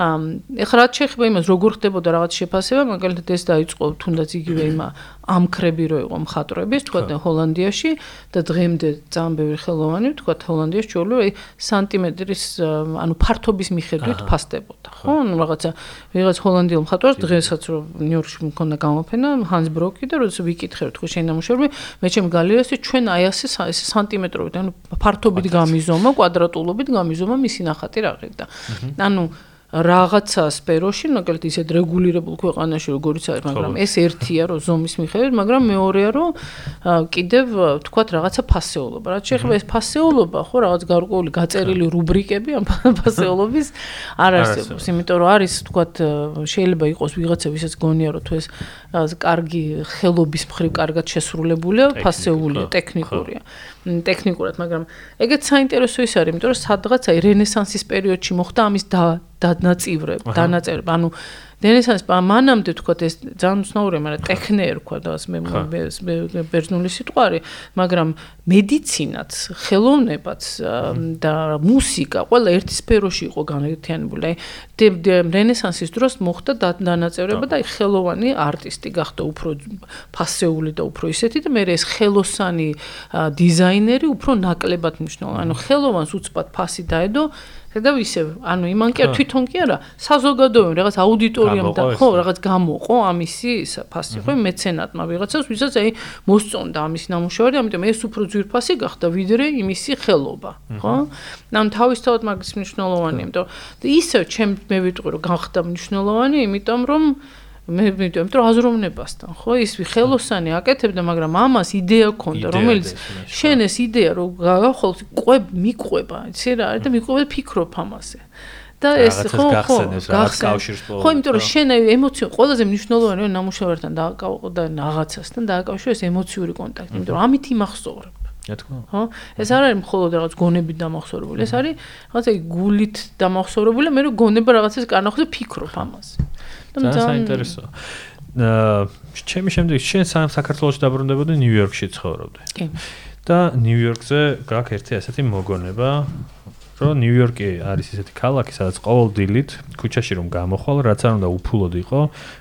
ამ ეხლა რაც შეეხება იმას, როგორ ხდებოდა რაღაც შეფასება, მაგალითად ეს დაიწყო თუნდაც იგივე იმა ამქრები რო იყო მხატვრების, თქვა და ჰოლანდიაში და დღემდე ძალიან ბევრი ხელოვანი, თქვა ჰოლანდიაში ჩვეულებრივ აი სანტიმეტრის ანუ ფართობის მიხედვით ფასდებოდა. ხო, ანუ რაღაცა ვიღაც ჰოლანდიელ მხატვარს დღესაც რო ნიუ-იორკში მქონდა გამოფენა, ჰანს ბროკი და როდესაც ვიკითხე თქვა შენ ნამუშევრები, მე ჩემ გალერეაში ჩვენ აი ასე ეს სანტიმეტრობით, ანუ ფართობით გამიზომა, კვადრატულობით გამიზომა მისი ნახატი რა ღირდა. ანუ რაღაცა სფეროში, მაგალითად ისეთ რეგულირებულ ქვეყანაში როგორიც არის, მაგრამ ეს ერთია რომ ზომის მიხედვით, მაგრამ მეორეა რომ კიდევ თქვათ რაღაცა ფასეულობა. რაც შეეხება ეს ფასეულობა, ხო, რაღაც გარკვეული გაწერილი რუბრიკები ამ ფასეულობის არ არსებობს, იმიტომ რომ არის თქვათ შეიძლება იყოს ვიღაცა ვისაც გონია რომ თუ ეს კარგი ხელობის მხრივ კარგად შესრულებულია, ფასეულია, ტექნიკურია. ტექნიკურად, მაგრამ ეგეც საინტერესო ის არის, იმიტომ რომ სადღაც აი რენესანსის პერიოდში მოხდა ამის და დანაწივრება, დანაწერება, ანუ რენესანს მანამდე თქვა ეს ძალიან უცნაურია, მაგრამ ტექნე ერქვა და მე მე ბერძნული სიტყვარი, მაგრამ მედიცინაც, ხელოვნებაც და მუსიკა ყველა ერთ სფეროში იყო განერთიანებული. აი რენესანსის დროს მოხდა დანაწერება და. ხელოვანი არტისტი გახდა უფრო ფასეული და უფრო ისეთი და მე ეს ხელოსანი დიზაინერი უფრო ნაკლებად მნიშვნელოვანი. ანუ ხელოვანს უცბად ფასი დაედო ხედავ ისევ, ანუ იმან კი არ თვითონ კი არა, საზოგადოებამ რაღაც აუდიტორიამ და ხო, რაღაც გამოყო ამისი ფასი, ხო, მეცენატმა ვიღაცას, ვისაც აი მოსწონდა ამის ნამუშევარი, ამიტომ ეს უფრო ძვირფასი გახდა ვიდრე იმისი ხელობა, ხო? ანუ თავისთავად მაგის მნიშვნელოვანია, იმიტომ ისევ ჩემ მე ვიტყვი რომ გახდა მნიშვნელოვანი, იმიტომ რომ მე მივიდოდი რომ აზროვნებასთან ხო? ის ხელოსანი აკეთებდა მაგრამ ამას იდეა ქონდა რომელიც შენ ეს იდეა რომ გახოლ ყვებ მიყვება იცი რა არის და მიყვება ფიქრობ ამაზე და ეს ხო ხო გახსენებს ხო იმიტომ რომ შენ ემოცია ყველაზე მნიშვნელოვანია ნამუშევართან დააკავო და რაღაცასთან დააკავშირო ეს ემოციური კონტაქტი იმიტომ რომ ამით იმახსოვრებ. რა თქმა უნდა. ხო? ეს არ არის მხოლოდ რაღაც გონებით დამახსოვრებული ეს არის რაღაც აი გულით დამახსოვრებული მე რომ გონება რაღაცას და ფიქრობ ამაზე ძალიან საინტერესოა. აა ჩემი შემდეგი შენ საქართველოს დაბრუნდებოდი ნიუ-იორკში ცხოვრობდი. კი. და ნიუ-იორკზე გაქვს ერთი ასეთი მოგონება, რომ ნიუ-იორკი არის ესეთი ქალაქი, სადაც ყოველ დილით ქუჩაში რომ გამოხვალ, რაც არ უნდა უფულოდ იყო,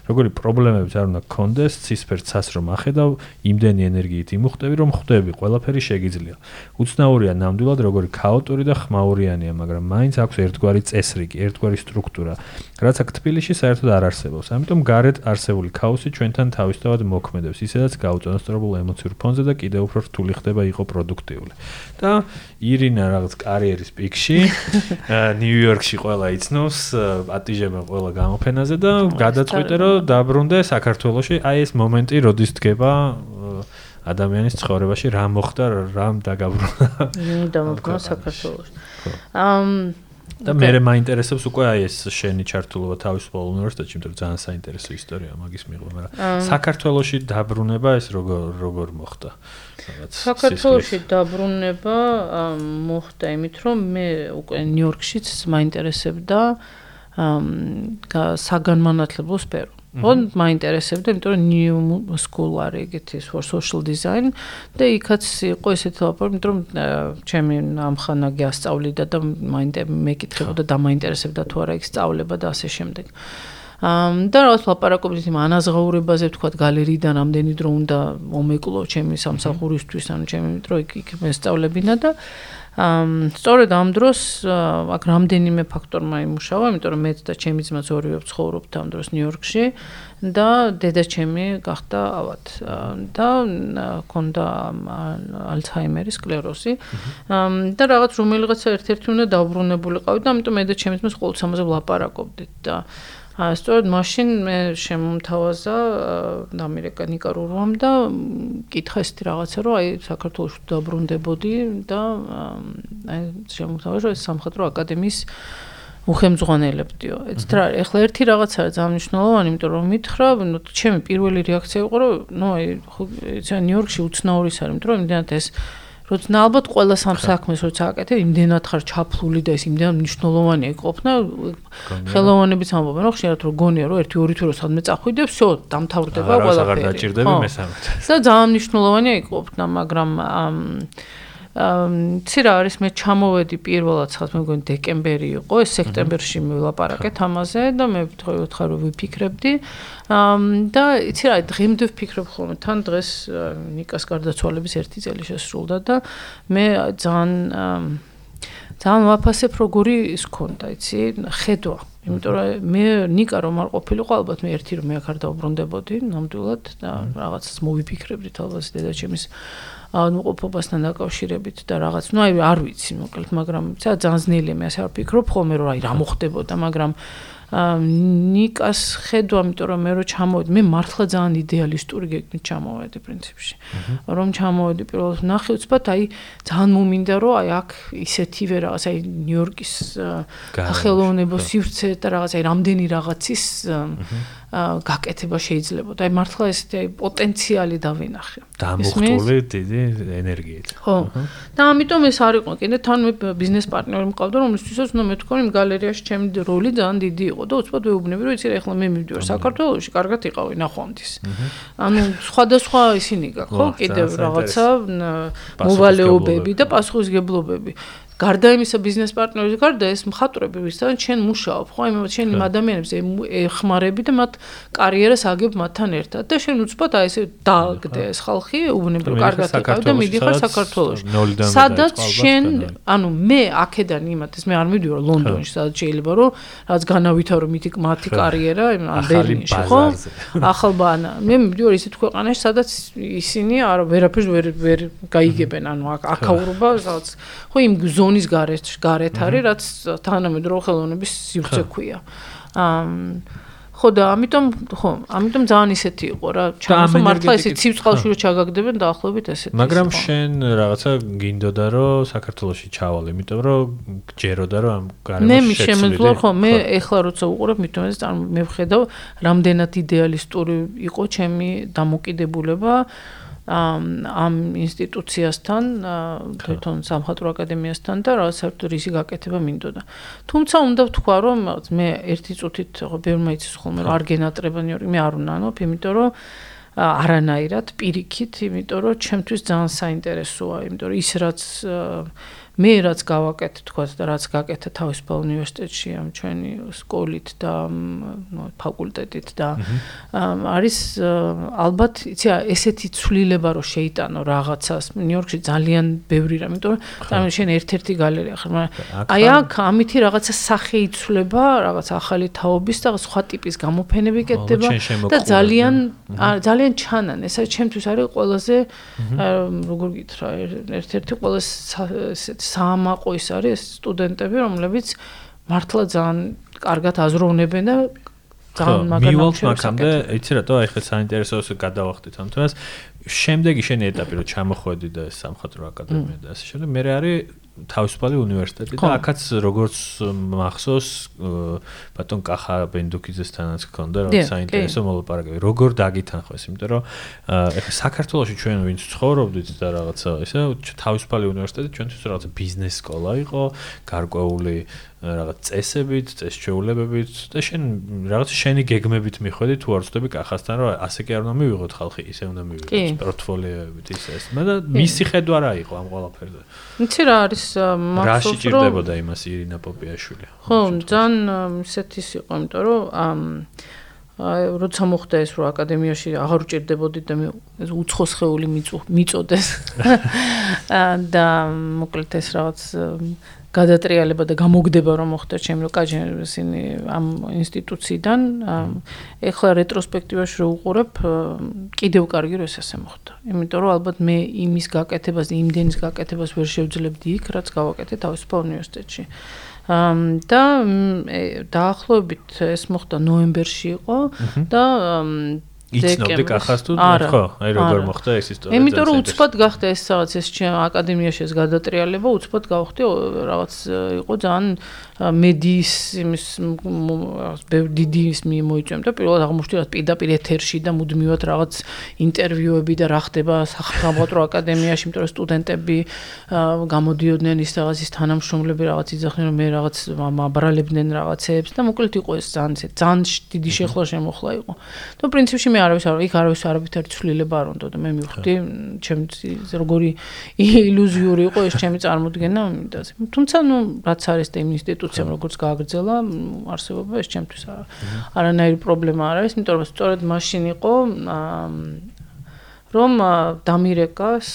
როგორი პრობლემებიც არ უნდა გქონდეს, ცისფერ ცას რომ ახედავ, იმდენი ენერგიით იმუხტები, რომ ხვდები, ყველაფერი შეგიძლია. უცნაურია ნამდვილად როგორი ქაოტური და ხმაურიანია, მაგრამ მაინც აქვს ერთგვარი წესრიგი, ერთგვარი სტრუქტურა, რაც აქ თბილისში საერთოდ არ არსებობს. ამიტომ გარეთ არსებული ქაოსი ჩვენთან თავისთავად მოქმედებს, ისედაც გაუწონასწორებულ ემოციურ ფონზე და კიდევ უფრო რთული ხდება იყო პროდუქტიული. და ირინა რაღაც კარიერის პიკში ნიუ-იორკში ნიუ-იორკში ყველა იცნობს ატიჟება ყველა გამოფენაზე და გადაწყვიტე რომ დაბრუნდე საქართველოში. აი ეს მომენტი როდის დგება ადამიანის ცხოვრებაში რა მოხდა რამ დაგაბრუნა ნუ დამობრუნა საქართველოში? ამ და მე მე მაინტერესებს უკვე აი ეს შენი ჩართულობა თავისუფალ უნივერსიტეტში, იმიტომ რომ ძალიან საინტერესო ისტორია მაგის მიღება, მაგრამ საქართველოში დაბრუნება ეს როგორ როგორ მოხდა? რაღაც საქართველოში დაბრუნება მოხდა იმით, რომ მე უკვე ნიუ-იორკშიც მაინტერესებდა საგანმანათლებლო სფერო. ხო, მაინტერესებდა, იმიტომ რომ new school არის ეგეთი for social design. და იქაც იყო ესეთი ლაპარაკი, იმიტომ რომ ჩემი ამხანა გასწავლიდა და მაინტერესებდა და დამაინტერესებდა თუ არა იქ სწავლება და ასე შემდეგ. ამ და რაღაც ლაპარაკობთ იმ ანაზღაურებაზე, თქვა გალერეიდან ამდენი დრო უნდა მომეკლო ჩემი სამსახურისთვის, ანუ ჩემი დრო იქ იქ მესწავლებინა და ამ სწორედ ამ დროს აქ რამდენიმე ფაქტორმა იმუშავა, იმიტომ რომ მეც და ჩემი ძმაც ორივე ცხოვრობთ ამ დროს ნიუ-იორკში და დედა ჩემი გახდა ავად და ქონდა ალცჰაიმერის სკლეროზი. და რაღაც რომელიღაცა ერთ-ერთი უნდა დაუბრუნებულიყავი და ამიტომ მე და ჩემი ძმაც ყოველთვის ამაზე ვლაპარაკობდით და აა სწორედ მაშინ მე შემომთავაზა ამერიკანი კარურვამ და კითხა ესეთი რაღაცა რომ აი საქართველოს დაბრუნდებოდი და აი შემომთავაზა ეს სამხატვრო აკადემიის უხემძღვანელებდიო. ეცეთ რა ეხლა ერთი რაღაცა ძალიან მნიშვნელოვანი, იმიტომ რომ მითხრა, ნუ ჩემი პირველი რეაქცია იყო რომ ნუ აი ხო ნიუ-იორკში უცნაურის არის, იმიტომ რომ იმდენად ეს როცა ალბათ ყველა სამ საქმეს როცა აკეთე, იმდენად ხარ ჩაფლული და ეს იმდენად მნიშვნელოვანია ყოფნა. ხელოვანებიც ამბობენ, რომ ხშირად რო გონია, რომ 1 2 თვე რო სადმე წახვიდე, всё, დამთავრდება ყველაფერი. აღარ დაჭirdები მესამედ. და ძალიან მნიშვნელოვანია ყოფნა, მაგრამ ცი რა არის მე ჩამოვედი პირველად ხალხ მე მგონი დეკემბერი იყო ეს სექტემბერში მივაპარაკეთ ამაზე და მე ვთხოვე რომ ვიფიქრებდი. და ცი რა დღემდე ვფიქრობ ხოლმე თან დღეს ნიკას გარდაცვალების ერთი წელი შესრულდა და მე ძალიან ძალიან ვაფასებ როგორი ის ქონდა იცი ხედვა. იმიტომ რომ მე ნიკა რომ არ ყოფილიყო ალბათ მე ერთი რომ მე აქ არ დაუბრუნდებოდი ნამდვილად და რაღაცას მოვიფიქრებდი თალბას დედაჩემის აუნუყოფობასთან დაკავშირებით და რაღაც. ნუ აი არ ვიცი მოკლედ მაგრამ ძალიან ძნელია მე ასე არ ვფიქრობ ხოლმე რომ აი რა მოხდებოდა მაგრამ ნიკას ხედვა, იმიტომ რომ მე რო ჩამოვედი, მე მართლა ძალიან იდეალისტური გეგმით ჩამოვედი პრინციპში. რომ ჩამოვედი პირველად ნახე უცბად, აი ძალიან მომინდა რომ აი აქ ისეთივე რაღაც აი ნიუ-იორკის ხელოვნებო სივრცე და რაღაც აი რამდენი რაღაცის გაკეთება შეიძლება და აი მართლა ესეთი პოტენციალი დავინახე. დამოხტული დიდი ენერგიით. ხო. და ამიტომ ეს არ იყო კიდე თან მე ბიზნეს პარტნიორი მყავდა რომლისთვისაც უნდა მეთქვა იმ გალერეაში ჩემი როლი ძალიან დიდი იყო და უცბად ვეუბნები რომ იცი რა ახლა მე მივდივარ საქართველოში კარგად იყავი ნახვამდის. ანუ სხვადასხვა ისინი გაქვს ხო კიდე რაღაცა მოვალეობები და პასუხისგებლობები. გარდა იმისა ბიზნეს პარტნიორის გარდა ეს მხატვრები ვისთან ჩვენ მუშაობ, ხო? შენ იმ ადამიანებს ეხმარები და მათ კარიერას აგებ მათთან ერთად და შენ უცბად აი ესე დააგდე ეს ხალხი უვნებრო კარგად იკავ და მიდიხარ საქართველოში. სადაც შენ ანუ მე აქედან იმათეს მე არ მივიდიო ლონდონში, სადაც შეიძლება რომ რაც განავითარო მითი მათი კარიერა ამ ბერლინში, ხო? ახალ ბანა. მე მივიდიო ისეთ ქვეყანაში, სადაც ისინი არ ვერაფერს ვერ ვერ გაიგებენ, ანუ აკაურობა, სადაც ხო იმ ზონის გარეთ გარეთ არის, რაც თანამედროვე ხელოვნების სივრცე ქვია. აა ხო და ამიტომ ხო, ამიტომ ძალიან ისეთი იყო რა, ჩამოსო მართლა ისე ცივწყალში რო ჩაგაგდებენ დაახლოებით ესეთი. მაგრამ შენ რაღაცა გინდოდა რომ საქართველოსი ჩავალ, იმიტომ რომ გჯეროდა რომ ამ გარემოში მე შემეძლო ხო, მე ეხლა როცა უყურებ, მითომ ეს მე ვხედავ, რამდენად იდეალისტური იყო ჩემი დამოკიდებულება ამ ინსტიტუციასთან, თვითონ სამხატვრო აკადემიასთან და რა საერთოდ რისი გაკეთება მინდოდა. თუმცა უნდა ვთქვა, რომ მე ერთი წუთით ბევრმა იცის ხოლმე რომ არ გენატრებანი ორი, მე არ უნანობ, იმიტომ რომ არანაირად პირიქით, იმიტომ რომ ჩემთვის ძალიან საინტერესოა, იმიტომ რომ ის რაც მე რაც გავაკეთე თქვა და რაც გაკეთე თავისუფალ უნივერსიტეტში ამ ჩვენი სკოლით და ფაკულტეტით და არის ალბათ იცი ესეთი ცვლილება რომ შეიტანო რაღაცას. ნიუ-იორკში ძალიან ბევრი რამ იმიტომ რომ შენ ერთ-ერთი გალერეა ხარ მაგრამ აი აქ ამითი რაღაცა სახე იცვლება რაღაც ახალი თაობის და სხვა ტიპის გამოფენები კეთდება და ძალიან ძალიან ჩანან. ეს ჩემთვის არის ყველაზე როგორ გითხრა ერთ-ერთი ყველაზე ესეთი საამაყო ის არის სტუდენტები, რომლებიც მართლა ძალიან კარგად აზროვნებენ და ძალიან მაგარ მივალთ მაგამდე, იცი რატო აი ხე საინტერესოა გადავახტით ამ თემას. შემდეგი შენი ეტაპი რომ ჩამოხვედი და სამხატვრო აკადემია და ასე შემდეგ, მე არის თავისუფალი უნივერსიტეტი და აქაც როგორც მახსოვს ბატონ კახა ბენდუკიძესთანაც გქონდა რა საინტერესო მოლაპარაკებები როგორ დაგითანხმეს იმიტომ რომ ეხლა საქართველოში ჩვენ ვინც ცხოვრობდით და რაღაცა ესე თავისუფალი უნივერსიტეტი ჩვენთვის რაღაცა ბიზნეს სკოლა იყო გარკვეული რაღაც წესებით, წესჩვეულებებით და შენ რაღაც შენი გეგმებით მიხვედი თუ არ ვწდები კახასთან რომ ასე კი არ უნდა მივიღოთ ხალხი, ისე უნდა მივიღოთ პორტფოლიოებით ისე ეს. მე და მისი ხედვა რა იყო ამ ყველაფერზე? იცი რა არის მახსოვს რომ რა შეჭirdებოდა იმას ირინა პოპიაშვილი? ხო, ძალიან ისეთის იყო, იმიტომ რომ ამ აი როცა მოხდა ეს რომ აკადემიაში აღარ უჭirdებოდი და მე უცხოს ხეული მიწოდეს და მოკლედ ეს რაღაც გადატრიალება და გამოგდება რომ მოხდა ჩემი რო კაჯი ისინი ამ ინსტიტუციიდან ეხლა რეტროსპექტივაში რო უყურებ კიდევ კარგი რომ ეს ასე მოხდა. იმიტომ რომ ალბათ მე იმის გაკეთებას იმდენის გაკეთებას ვერ შევძლებდი იქ რაც გავაკეთე თავისუფალ უნივერსიტეტში. და დაახლოებით ეს მოხდა ნოემბერში იყო და იცნობდი კახას თუ ხო? აი როგორ მოხდა ეს ისტორია? იმიტომ რომ უცბად გახდა ეს რაღაც ეს აკადემიაში ეს გადატრიალება, უცბად გავხდი რაღაც იყო ძალიან მედიის იმის დიდი ის მოიწვია და პირველად აღმოჩნდა რომ პირდაპირ ეთერში და მუდმივად რაღაც ინტერვიუები და რა ხდება სახელმწიფო აკადემიაში, იმიტომ რომ სტუდენტები გამოდიოდნენ ის რაღაც ის თანამშრომლები რაღაც იძახდნენ რომ მე რაღაც აბრალებდნენ რაღაცებს და მოკლედ იყო ეს ძალიან ძალიან დიდი შეხლა შემოხლა იყო. და პრინციპში მე არავის არ იქ არავის არავითარი ცვლილება არ უნდა და მე მივხვდი ჩემი როგორი ილუზიური იყო ეს ჩემი წარმოდგენა იმიტაზე. თუმცა ნუ რაც არის და იმ ინსტიტუციამ როგორც გააგრძელა არსებობა ეს ჩემთვის არანაირი პრობლემა არ არის, იმიტომ რომ სწორედ მაშინ იყო რომ დამირეკას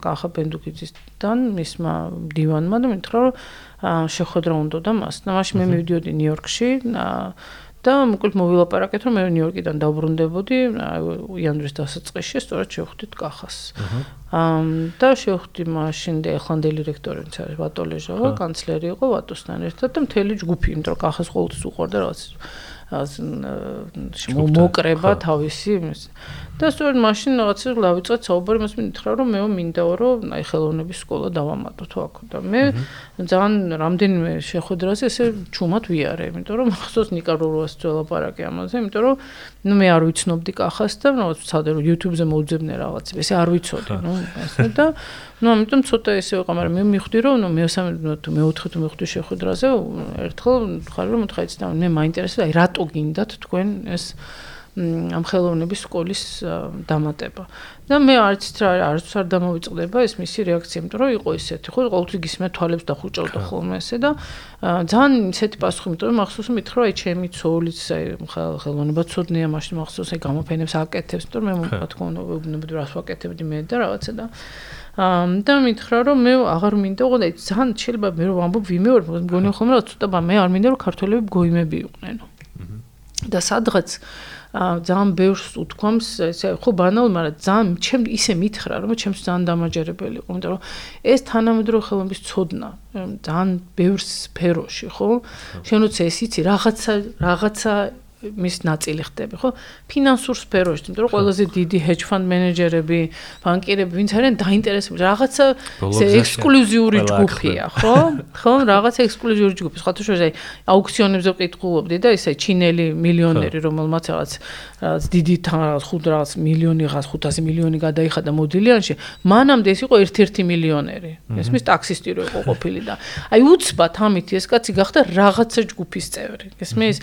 კახა ბენდუკიძისთან მისმა დივანმა და მითხრა რომ შეხვედრა უნდა და მას. და მაშინ მე მივიდიოდი ნიუ-იორკში და მოკლედ მოვილაპარაკეთ რომ მე ნიუ-იორკიდან დავბრუნდებოდი იანვრის დასაწყისში სწორედ შევხვდით კახას. აა და შევხვდი მაშინ და ახლანდელი რექტორი ვინც არის ვატო ლეჟავა, კანცლერი იყო ვატოსთან ერთად და მთელი ჯგუფი, იმიტომ რომ კახას ყოველთვის უყურდა რაღაც მოკრება თავისი და სწორედ მაშინ რაღაცა ლავიწა საუბარი მას მინდა რომ მე მინდა რომ აი ხელოვნების სკოლა დავამატო თუ აქ და მე ძალიან რამდენიმე შეხვედრაზე ესე ჩუმად ვიარე იმიტომ რომ ხსოვს ნიკაროროას ძველაპარაკი ამაზე იმიტომ რომ ნუ მე არ ვიცნობდი კახას და რაღაც ვცადე რომ YouTube-ზე მოვძებნე რაღაც ესე არ ვიცოდი ნუ ესე და ნუ ამიტომ ცოტა ესე ვიყო მაგრამ მე მივხვდი რომ ნუ მეოსამე თუ მეოთხე თუ მივხვდი შეხვედრაზე ერთხელ ხარ რომ მოთხაიც და მე მაინტერესებს აი რატო გინდათ თქვენ ეს ამ ხელოვნების სკოლის დამატება. და მე არც რა არც არ დამოვიწყდება ეს მისი რეაქცია, იმიტომ რომ იყო ისეთი, ხო, ყოველთვის გისმე თვალებს და ხუჭავდა ხოლმე ესე და ძალიან ისეთი პასუხი, იმიტომ რომ მახსოვს მითხრა აი ჩემი ცოლიც აი ხელოვნება ცოდნია, მაშინ მახსოვს აი გამოფენებს აკეთებს, იმიტომ რომ მე თქმა უნდა ვეუბნებოდი რას ვაკეთებდი მე და რაღაცა და და მითხრა რომ მე აღარ მინდა, ოღონდ აი ძალიან შეიძლება მე რომ ვამბობ ვიმე ვარ, მგონი ხოლმე რა ცოტა მე არ მინდა რომ ქართველები გოიმები იყვნენ. და სადღაც ძალიან ბევრს უთქვამს ესე ხო ბანალ, მაგრამ ძალიან ჩემ ისე მითხრა რომ ჩემს ძალიან დამაჯერებელი იყო, იმიტომ რომ ეს თანამედროვე ხელოვნების ცოდნა ძალიან ბევრ სფეროში, ხო? შენოც ეს იცი რაღაცა რაღაცა მის ნაწილი ხდები, ხო? ფინანსურ სფეროში, იმიტომ რომ ყველაზე დიდი hedge fund მენეჯერები, ბანკირები, ვინც არიან დაინტერესებული, რაღაცა ექსკლუზიური ჯგუფია, ხო? ხო, რაღაცა ექსკლუზიური ჯგუფი. სხვა თუ შეიძლება აუქციონებზე ვკითხულობდი და ისე ჩინელი მილიონერი, რომელმაც რაღაც რაღაც დიდი თან რაღაც 5 რაღაც მილიონი რაღაც 500 მილიონი გადაიხადა მოდილიანში, მანამდე ეს იყო 1-1 მილიონერი. ეს მის ტაქსისტი რო იყო ყოფილი და აი უცბად ამით ეს კაცი გახდა რაღაცა ჯგუფის წევრი. ეს მე ის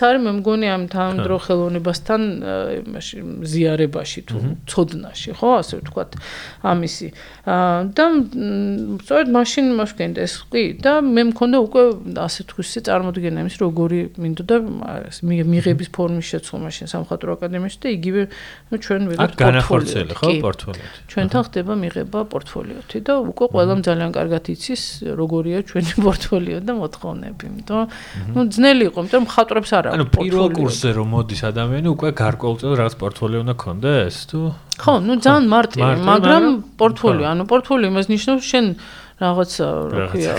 რაღაცა არის მე მგონი ამ თამდრო ხელოვნებასთან იმაში ზიარებაში თუ ცოდნაში ხო ასე ვთქვათ ამისი. და სწორედ მაშინ მოშკენდა ეს კი და მე მქონდა უკვე ასე თქვის წარმოდგენა იმის როგორი მინდოდა მიღების ფორმის შეცვლა მაშინ სამხატვრო აკადემიაში და იგივე ნუ ჩვენ ვიღებთ პორტფოლიო ხო პორტფოლიო ჩვენთან ხდება მიღება პორტფოლიოთი და უკვე ყველამ ძალიან კარგად იცის როგორია ჩვენი პორტფოლიო და მოთხოვნები იმიტომ ნუ ძნელი იყო იმიტომ მხატვრებს არ ანუ პირველ კურსზე რომ მოდის ადამიანი უკვე გარკვეულწილად რაღაც პორტფოლიო უნდა ქონდეს თუ? ხო ნუ ძალიან მარტივი მაგრამ პორტფოლიო ანუ პორტფოლიო იმას ნიშნავს შენ რაღაც რა ქვია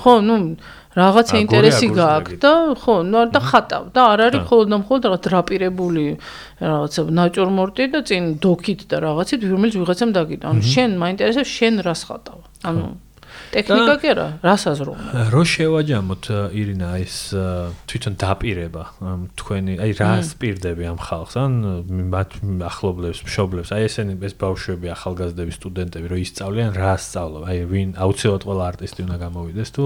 ხო ნუ რაღაცა ინტერესი გააქვს და ხო ნუ და ხატავ და არ არის ხოლმე და მხოლოდ რაღაც დრაპირებული რაღაცა ნაჭორმორტი და წინ დოქით და რაღაცით რომელიც ვიღაცამ დაგიდა ანუ შენ მაინტერესებს შენ რას ხატავ? ანუ ტექნიკა კი არა, რას აზროვნებ? რო შევაჯამოთ ირინა ეს თვითონ დაპირება თქვენი, აი რა სპირდები ამ ხალხს, ან მათ ახლობლებს, მშობლებს, აი ესენი ეს ბავშვები, ახალგაზრდები, სტუდენტები რო ისწავლიან რა სწავლობ, აი ვინ აუცილებლად ყველა არტისტი უნდა გამოვიდეს თუ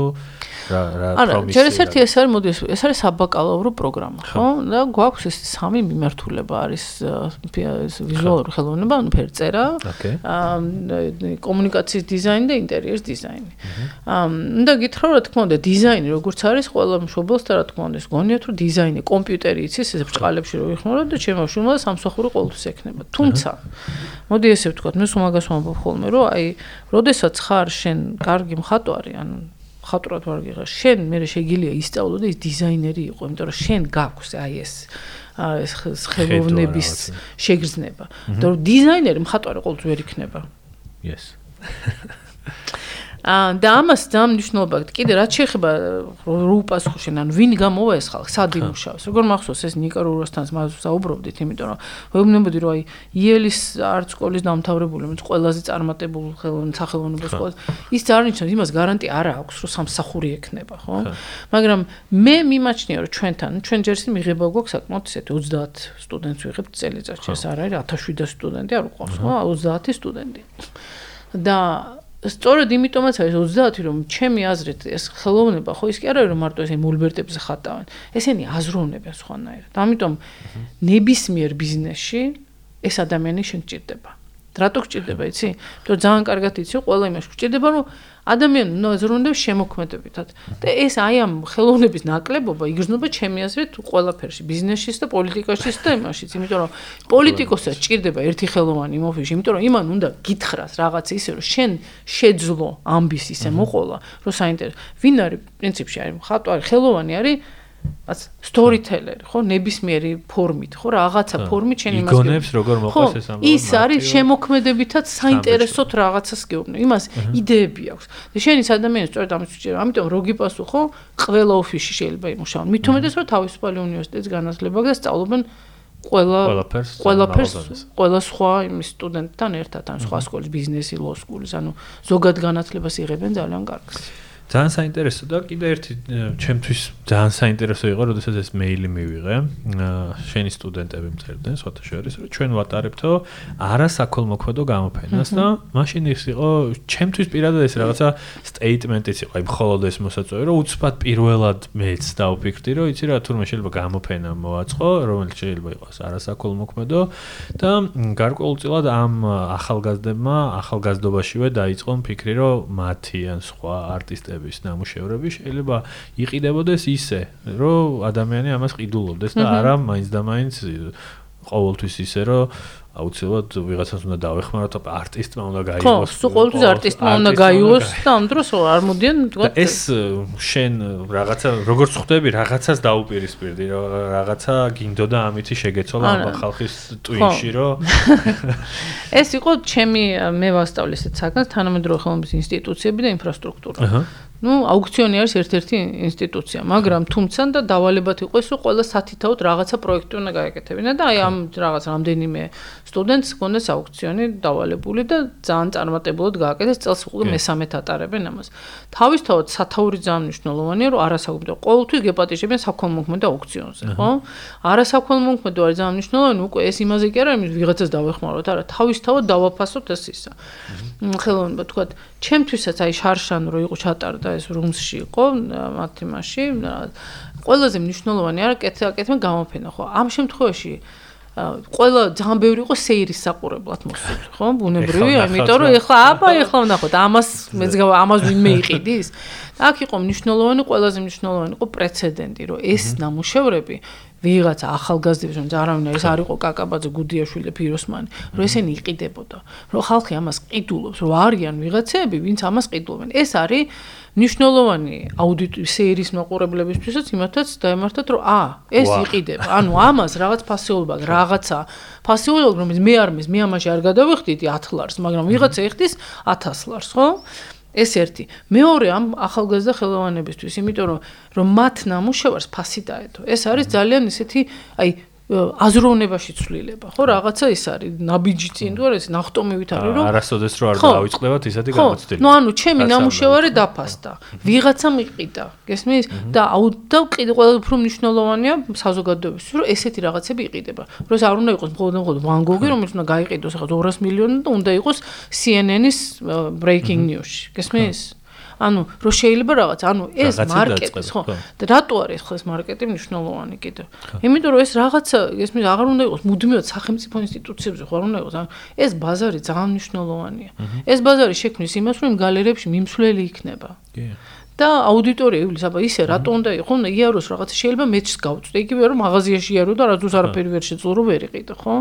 რა რა პრომისი. არა, ერთ-ერთი ეს არის მოდი ეს არის საბაკალავრო პროგრამა, ხო? და გვაქვს ეს სამი მიმართულება არის ვიზუალური ხელოვნება, ანუ ფერწერა, აა კომუნიკაციის დიზაინი და ინტერიერის დიზაინი. ამ და გითხრა რა თქმა უნდა დიზაინი როგორც არის ყველა მშობელს და რა თქმა უნდა ეს გონიათ რომ დიზაინი კომპიუტერი იცის ეს ბრჭყალებში რო იხმარო და ჩემო შვილმა სამსახური ყოველთვის ექნება. თუმცა მოდი ესე ვთქვა მე სულ ვამბობ ხოლმე რომ აი როდესაც ხარ შენ კარგი მხატვარი ანუ ხატრად ვარ გიღა შენ მე შეგიძლია ისწავლო და ის დიზაინერი იყო იმიტომ რომ შენ გაქვს აი ეს ეს ხელოვნების შეგრძნება. იმიტომ რომ დიზაინერი მხატვარი ყოველთვის ვერ იქნება. Yes და ამას ძალიან მნიშვნელობა აქვს. კიდე რაც შეეხება რუპასხუშენ, ანუ ვინ გამოვა ეს ხალხი, სად იმუშავებს. როგორ მახსოვს ეს ნიკარუროსთან საუბრობდით, იმიტომ რომ ვეუბნებოდი რომ აი იელის არც სკოლის დამთავრებული, მე ყველაზე წარმატებული სახელმწიფო სკოლა. ის ძარნიშნავს იმას გარანტია არა აქვს, რომ სამსახური ექნება, ხო? მაგრამ მე მიმაჩნია რომ ჩვენთან, ჩვენ ჯერში მიღება გვაქვს საკმაოდ ისეთი 30 სტუდენტს ვიღებთ წელიწადში, ეს არ არის 1700 სტუდენტი არ უყავს, ხო? 30 სტუდენტი. და სწორედ იმიტომაც არის 30 რომ ჩემი აზრით ეს ხელოვნება ხო ის კი არა რომ მარტო ესე მოლბერტებზე ხატავენ. ესენი აზროვნებენ სხვანაირად. ამიტომ ნებისმიერ ბიზნესში ეს ადამიანი შენ გჭირდება რატო გჭირდება იცი? თუ ძალიან კარგად იცი ყველა იმას გჭირდება რომ ადამიანი აზროვნებს შემოქმედებითად. და ეს აი ამ ხელოვნების ნაკლებობა იგრძნობა ჩემი აზრით ყველაფერში ბიზნესშიც და პოლიტიკაშიც და იმაშიც იმიტომ რომ პოლიტიკოსაც ჭირდება ერთი ხელოვანი მოფიში იმიტომ რომ იმან უნდა გითხრას რაღაც ისე რომ შენ შეძლო ამბის ისე მოყოლა რომ საინტერესო ვინ არის პრინციპში არის? ხატვარი ხელოვანი არის ას სტორიტელერი ხო ნებისმიერი ფორმით ხო რაღაცა ფორმით შენ იმას გონებს როგორ მოყვეს ეს ამბავი ის არის შემოქმედებითაც საინტერესოდ რაღაცას გეუბნე იმას იდეები აქვს. და შენი ადამიანი სწორედ ამის ვიჭერა ამიტომ რო გიპასუხო ყველა ოფისში შეიძლება იმუშაონ. მით უმეტეს რომ თავისუფალი უნივერსიტეტის განათლება და სწავლობენ ყველა ყველაფერს ყველა სხვა იმის სტუდენტთან ერთად ან სხვა სკოლის ბიზნესი ლო სკულის ანუ ზოგად განათლებას იღებენ ძალიან კარგს ძალიან საინტერესო და კიდე ერთი ჩემთვის ძალიან საინტერესო იყო, როდესაც ეს მეილი მივიღე. შენი სტუდენტები მწერდნენ, სხვათა შორის, რომ ჩვენ ვატარებთო არასაქოლმოქმედო გამოფენას და მაშინ ის იყო ჩემთვის პირადად ეს რაღაცა სტეიტმენტიც იყო, აი მხოლოდ ეს მოსაწვევი, რომ უცბად პირველად მეც დავფიქრდი, რომ იცი რა, თურმე შეიძლება გამოფენა მოაწყო, რომელიც შეიძლება იყოს არასაქოლმოქმედო და გარკვეულწილად ამ ახალგაზრდებმა ახალგაზრდობაშივე დაიწყო ფიქრი, რომ მათი ან სხვა არტისტების ნამუშევრები შეიძლება იყიდებოდეს ისე, რომ ადამიანი ამას ყიდულობდეს და არა მაინც და მაინც ყოველთვის ისე, რომ აუცილებლად ვიღაცას უნდა დავეხმაროთ, არტისტმა უნდა გაიგოს. ხო, სულ ყოველთვის არტისტმა უნდა გაიგოს და ამ დროს არ მოდიან თქვა ეს შენ რაღაცა როგორც ხვდები, რაღაცას დაუპირისპირდი, რაღაცა გინდოდა ამითი შეგეცოლა ამ ხალხის ტვინში, რომ ეს იყო ჩემი მე ვასწავლე ესეთ საქმეს თანამედროვე ხელოვნების ინსტიტუციები და ინფრასტრუქტურა. აჰა. ну, აუქციონი არის ერთ-ერთი ინსტიტუცია, მაგრამ თუმცა და დავალებათ იყო ის, რომ ყველა სათითაოდ რაღაცა პროექტი უნდა გაეკეთებინა და აი ამ რაღაც რამდენიმე სტუდენტს ჰქონდეს აუქციონი დავალებული და ძალიან წარმატებულად გააკეთეს წელს უკვე მესამედ ატარებენ ამას. თავისთავად სათაური ძალიან მნიშვნელოვანია, რომ არასაკუთარ ყოველთვის გეპატიჟებენ საქველმოქმედო აუქციონზე, ხო? არასაქველმოქმედო არის ძალიან მნიშვნელოვანი, უკვე ეს იმაზე კი არა, იმის ვიღაცას დავეხმაროთ, არა, თავისთავად დავაფასოთ ეს ისა. ხელოვნება თქვა, ჩემთვისაც აი შარშან რო იყო ჩატარდა ეს რუმსში იყო, მათი მასში ყველაზე მნიშვნელოვანი არა კეთილაკეთმა გამოფენა ხო? ამ შემთხვევაში ყველა ძალიან ბევრი იყო სეირის საყურებლად მოსული ხო? ბუნებრივია იმიტომ რომ ეხლა აბა ეხლა ვნახოთ. ამას მეც ამას ვინმე იყიდის. აქ იყო მნიშვნელოვანი ყველაზე მნიშვნელოვანი იყო პრეცედენტი რომ ეს ნამუშევრები ვიღაცა ახალგაზრდებს რომ არავინ ეს არ იყო კაკაბაძე გუდიაშვილი ფიროსმანი რომ ესენი იყიდებოდა. რომ ხალხი ამას ყიდულობს რომ არიან ვიღაცები ვინც ამას ყიდულობენ. ეს არის ნიშნულოვანი აუდიტის სერიის მაყურებლებისთვისაც იმათაც დაემართათ რომ ა ეს იყიდება ანუ ამას რაღაც ფასეულობა რაღაცა ფასეულობა რომელიც მე არ მის მე ამაში არ გადავიხდიდი 10 ლარს მაგრამ ვიღაცა ეხდის 1000 ლარს ხო ეს ერთი. მეორე ამ ახალგაზრდა ხელოვანებისთვის იმიტომ რომ რომ მათ ნამუშევარს ფასი დაედო ეს არის ძალიან ისეთი აი აზროვნებაში ცვლილება, ხო, რაღაცა ის არის, ნაბიჯი წინ თუ არა, ეს ნახტომივით არის, რომ არასოდეს რო არ დაავიწყდებათ ისეთი გამოცდილი. ნუ ანუ ჩემი ნამუშევარი დაფასდა. ვიღაცა მიყიდა, გესმის? და აუ და კიდე ყველა უფრო მნიშვნელოვანია საზოგადოებისთვის, რომ ესეთი რაღაცები იყიდება. რომ არ უნდა იყოს მხოლოდ მხოლოდ ვან გოგი, რომელიც უნდა გაიყიდოს ახლა 200 მილიონი და უნდა იყოს CNN-ის breaking news-ში. გესმის? ანუ რო შეიძლება რაღაც, ანუ ეს მარკეტი, ხო? და რატო არის ხო ეს მარკეტი მნიშვნელოვანი კიდე? იმიტომ რომ ეს რაღაცა, ეს მე აღარ უნდა იყოს მუდმივად სახელმწიფო ინსტიტუციებზე, ხო არ უნდა იყოს, ანუ ეს ბაზარი ძალიან მნიშვნელოვანია. ეს ბაზარი შექმნის იმას, რომ გალერეებში მიმსვლელი იქნება. კი. და აუდიტორია ივლის, აბა ისე რატო უნდა იყოს, ხო? იაროს რაღაც შეიძლება მეჩს გავწვდე, იგივე რომ მაღაზიაში იარო და რაც უსარაფერი ვერ შეძლო რომ ვერ იყიდო, ხო?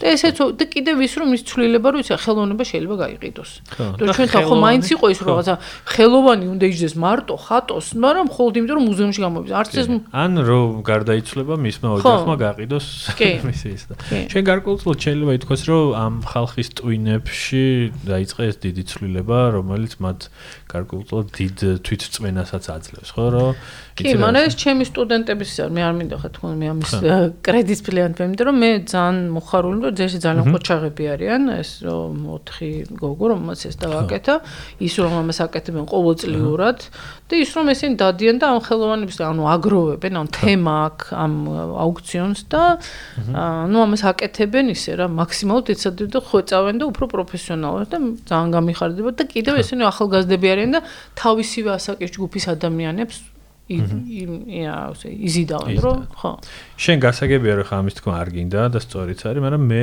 და ესეც და კიდე ვის რომ ის ცვლილება რო იცი ხელოვნება შეიძლება გაიყიდოს. და ჩვენ თახო მაინც იყო ის რაღაცა ხელოვანი უნდა იჯდეს მარტო ხატოს, მაგრამ მხოლოდ იმიტომ რომ მუზეუმში გამოვიდეს. არც ეს ან რომ გარდაიცვლება მისმა ოჯახმა გაყიდოს მისი ის და ჩვენ გარკვეულწილად შეიძლება ითქვას რომ ამ ხალხის ტვინებში დაიწყე ეს დიდი ცვლილება, რომელიც მათ გარკვეულწილად დიდ თვითწმენასაც აძლევს, ხო, რომ კი, მაგრამ ეს ჩემი სტუდენტების ისე მე არ მინდა ხა თქო მე ამის კრედიტს ვემ, იმიტომ რომ მე ძალიან მოხარული და ძეში ძალიან ხოჩაღები არიან, ეს რომ 4 გოგო რომელსაც ეს დავაკეთა, ის რომ ამას აკეთებენ ყოველწლიურად და ის რომ ესენ დადიან და ამ ხელოვანებს ანუ აგროვებენ, ან თემა აქვს ამ აუქციონს და ანუ ამას აკეთებენ ისე რა მაქსიმალურად ეცადნენ და ხვეწავენ და უფრო პროფესიონალურად და ძალიან გამიხარდება და კიდევ ესენი ახალგაზრდები არიან და თავისივე ასაკის ჯგუფის ადამიანებს იზიდავენ რომ ხო. შენ გასაგებია რომ ხა ამის თქმა არ გინდა და სწორიც არის მაგრამ მე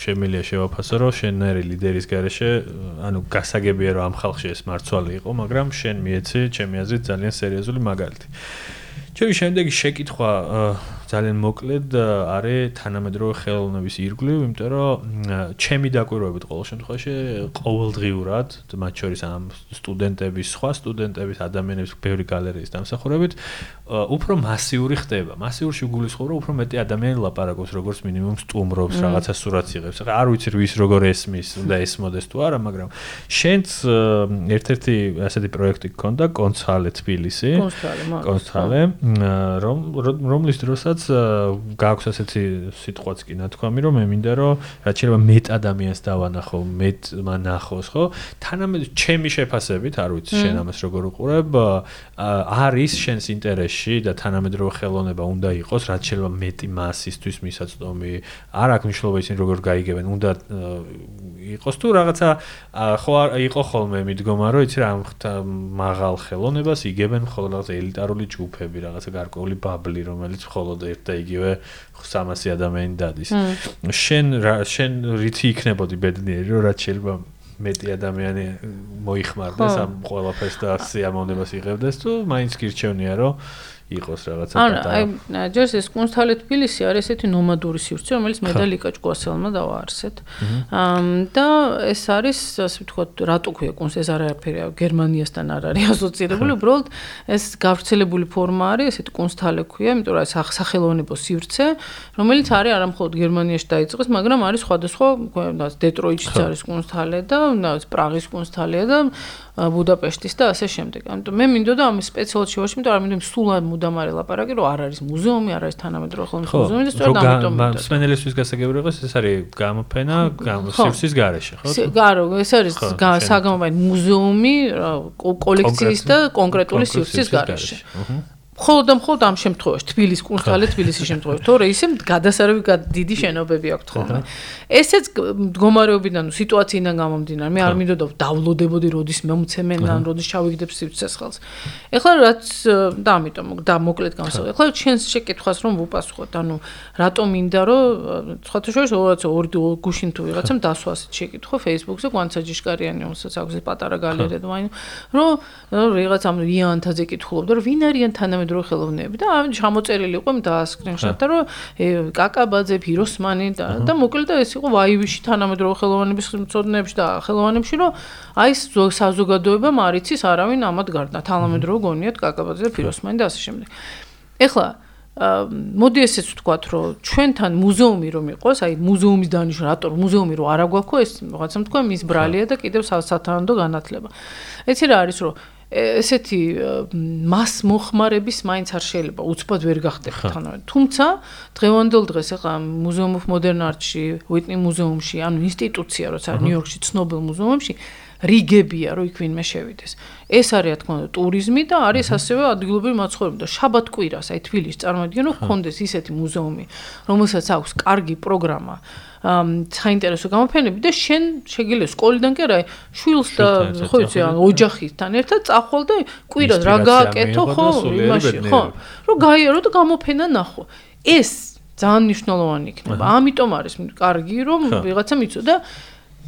შემიძლია შევაფასო რომ შენერი ლიდერის garaშე ანუ გასაგებია რომ ამ ხალხში ეს მარცვალი იყო მაგრამ შენ მიეცი ჩემი აზრით ძალიან სერიოზული მაგალითი. ჩემი შემდეგი შეკითხვა ძალიან მოკლედ არის თანამედროვე ხელოვნების ირგვლივ, იმიტომ რომ ჩემი დაკვირვებით ყოველ შემთხვევაში ყოველდღიურად, მათ შორის ამ სტუდენტების, სხვა სტუდენტების, ადამიანების ბევრი გალერეის დამსახურებით, უფრო მასიური ხდება. მასიურში გულისხმობ, რომ უფრო მეტი ადამიანი ლაპარაკობს, როგორც მინიმუმ სტუმრობს, რაღაცა სურათს იღებს. ახლა არ ვიცი ვის როგორ ესმის, უნდა ესმოდეს თუ არა, მაგრამ შენც ერთ-ერთი ასეთი პროექტი გქონდა კონცალე თბილისი. კონცალე, კონცალე, რომ რომლის დროსაც როდესაც გააქვს ასეთი სიტყვაც კი ნათქვამი, რომ მე მინდა რომ რაც შეიძლება მეტ ადამიანს დავანახო, მეტ მანახოს, ხო? თანამედ ჩემი შეფასებით, არ ვიცი შენ ამას როგორ უყურებ, არის შენს ინტერესში და თანამედროვე ხელოვნება უნდა იყოს, რაც შეიძლება მეტი მასისთვის მისაწვდომი. არ აქვს მნიშვნელობა ისინი როგორ გაიგებენ, უნდა იყოს თუ რაღაცა ხო იყო ხოლმე მიდგომა, რომ იცი რა მაღალ ხელოვნებას იგებენ ხოლმე რაღაცა ელიტარული ჯგუფები, რაღაცა გარკვეული ბაბლი, რომელიც მხოლოდ ერთ და იგივე 300 ადამიანი დადის. შენ შენ რითი იქნებოდი ბედნიერი, რომ რაც შეიძლება მეტი ადამიანი მოიხმარდეს ამ ყველაფერს და სიამოვნებას იღებდეს თუ მაინც გირჩევნია რომ იყოს რაღაცა პატარა. ანუ აი ჯერს ეს კონსტალე თბილისი არის ესეთი ნომადური სივრცე, რომელიც მე და ლიკა ჭკუასელმა დავაარსეთ. და ეს არის ასე ვთქვათ, რატო ქვია კონს ეს არაფერია გერმანიასთან არ არის ასოცირებული, უბრალოდ ეს გავრცელებული ფორმა არის, ესეთი კონსტალე ქვია, იმიტომ რომ ეს სახელოვნებო სივრცე, რომელიც არის არამხოლოდ გერმანიაში დაიწყეს, მაგრამ არის სხვადასხვა, დეტროიტშიც არის კონსტალე და პრაღის კონსტალეა და ბუდაპეშტის და ასე შემდეგ. ამიტომ მე მინდოდა ამ სპეციალურ შევაში, იმიტომ რომ მინდოდა სულ მუდამ არის ლაპარაკი, რომ არ არის მუზეუმი, არ არის თანამედროვე ხელოვნების მუზეუმი და სწორედ ამიტომ მინდოდა. სპენელისთვის გასაგებია ეს არის გამოფენა, გამოსივსის garaში, ხო? გარო, ეს არის საგამოფენა მუზეუმი კოლექციის და კონკრეტული სივრცის garaში. აჰა. მხოლოდ და მხოლოდ ამ შემთხვევაში თბილისის კუნძულზე თბილისის შემთხვევაში. თორე ისე გადასარევი დიდი შენობები აქვს ხოლმე ესეც მდგომარეობიდან სიტუაციიდან გამომდინარე. მე არ მინდოდა დავლოდებოდი როდის მომცემენ ან როდის ჩავიგდებ სივრცეს ხელს. ეხლა რაც და ამიტომ და მოკლედ გამოსავალი ეხლა ჩვენს შეკითხვას რომ ვუპასუხოთ. ანუ რატომ მინდა რომ სხვათა შორის რაღაც ორი გუშინ თუ ვიღაცამ დასვას შეკითხვა Facebook-ზე კვანცაჯიშკარიანი რომელსაც აქვს ეს პატარა გალერეა და ვაინ რომ რაღაც ამ იანთაძე კითხულობდა რომ ვინ არიან თანამედროვე თანამედროვე ხელოვნები და ამ ჩამოწერილი იყო და სკრინშოტა რომ კაკაბაძე, ფიროსმანი და და მოკლედ ეს იყო ვაივიში თანამედროვე ხელოვნების მწოდნეებში და ხელოვნებში რომ აი საზოგადოება მარიცის არავინ ამად გარდა. თანამედროვე გონიათ კაკაბაძე და ფიროსმანი და ასე შემდეგ. ეხლა მოდი ესეც ვთქვათ, რომ ჩვენთან მუზეუმი რომ იყოს, აი მუზეუმის დანიშნულება, რატო მუზეუმი რო არა გვაქვს, ეს რაღაცა თქვა მის ბრალია და კიდევ სათანადო განათლება. ეცი რა არის, რომ ესეთი მას მოხმარების მაინც არ შეიძლება უცბად ვერ გახდებით თანავე. თუმცა დღევანდელ დღეს ახლა მუზეუმ ოფ მოდერნ არტში, უიტნი მუზეუმში, ანუ ინსტიტუცია, როცა ნიუ-იორკში ცნობილ მუზეუმში რიგებია, რომ იქ ვინმე შევიდეს. ეს არის, რა თქმა უნდა, ტურიზმი და არის ასევე ადგილობრივი მაცხოვრებლობა და შაბათ კვირას, აი თბილისში წარმოიდგინე, რომ ხონდეს ისეთი მუზეუმი, რომელსაც აქვს კარგი პროგრამა. საინტერესო გამოფენები და შენ შეგიძლია სკოლიდან კი არა შვილს და ხო იცი ან ოჯახისთან ერთად წახვალ და კვირას რა გააკეთო ხო იმაში ხო რომ გაიარო და გამოფენა ნახო. ეს ძალიან მნიშვნელოვანი იქნება. ამიტომ არის კარგი რომ ვიღაცა მიწოდა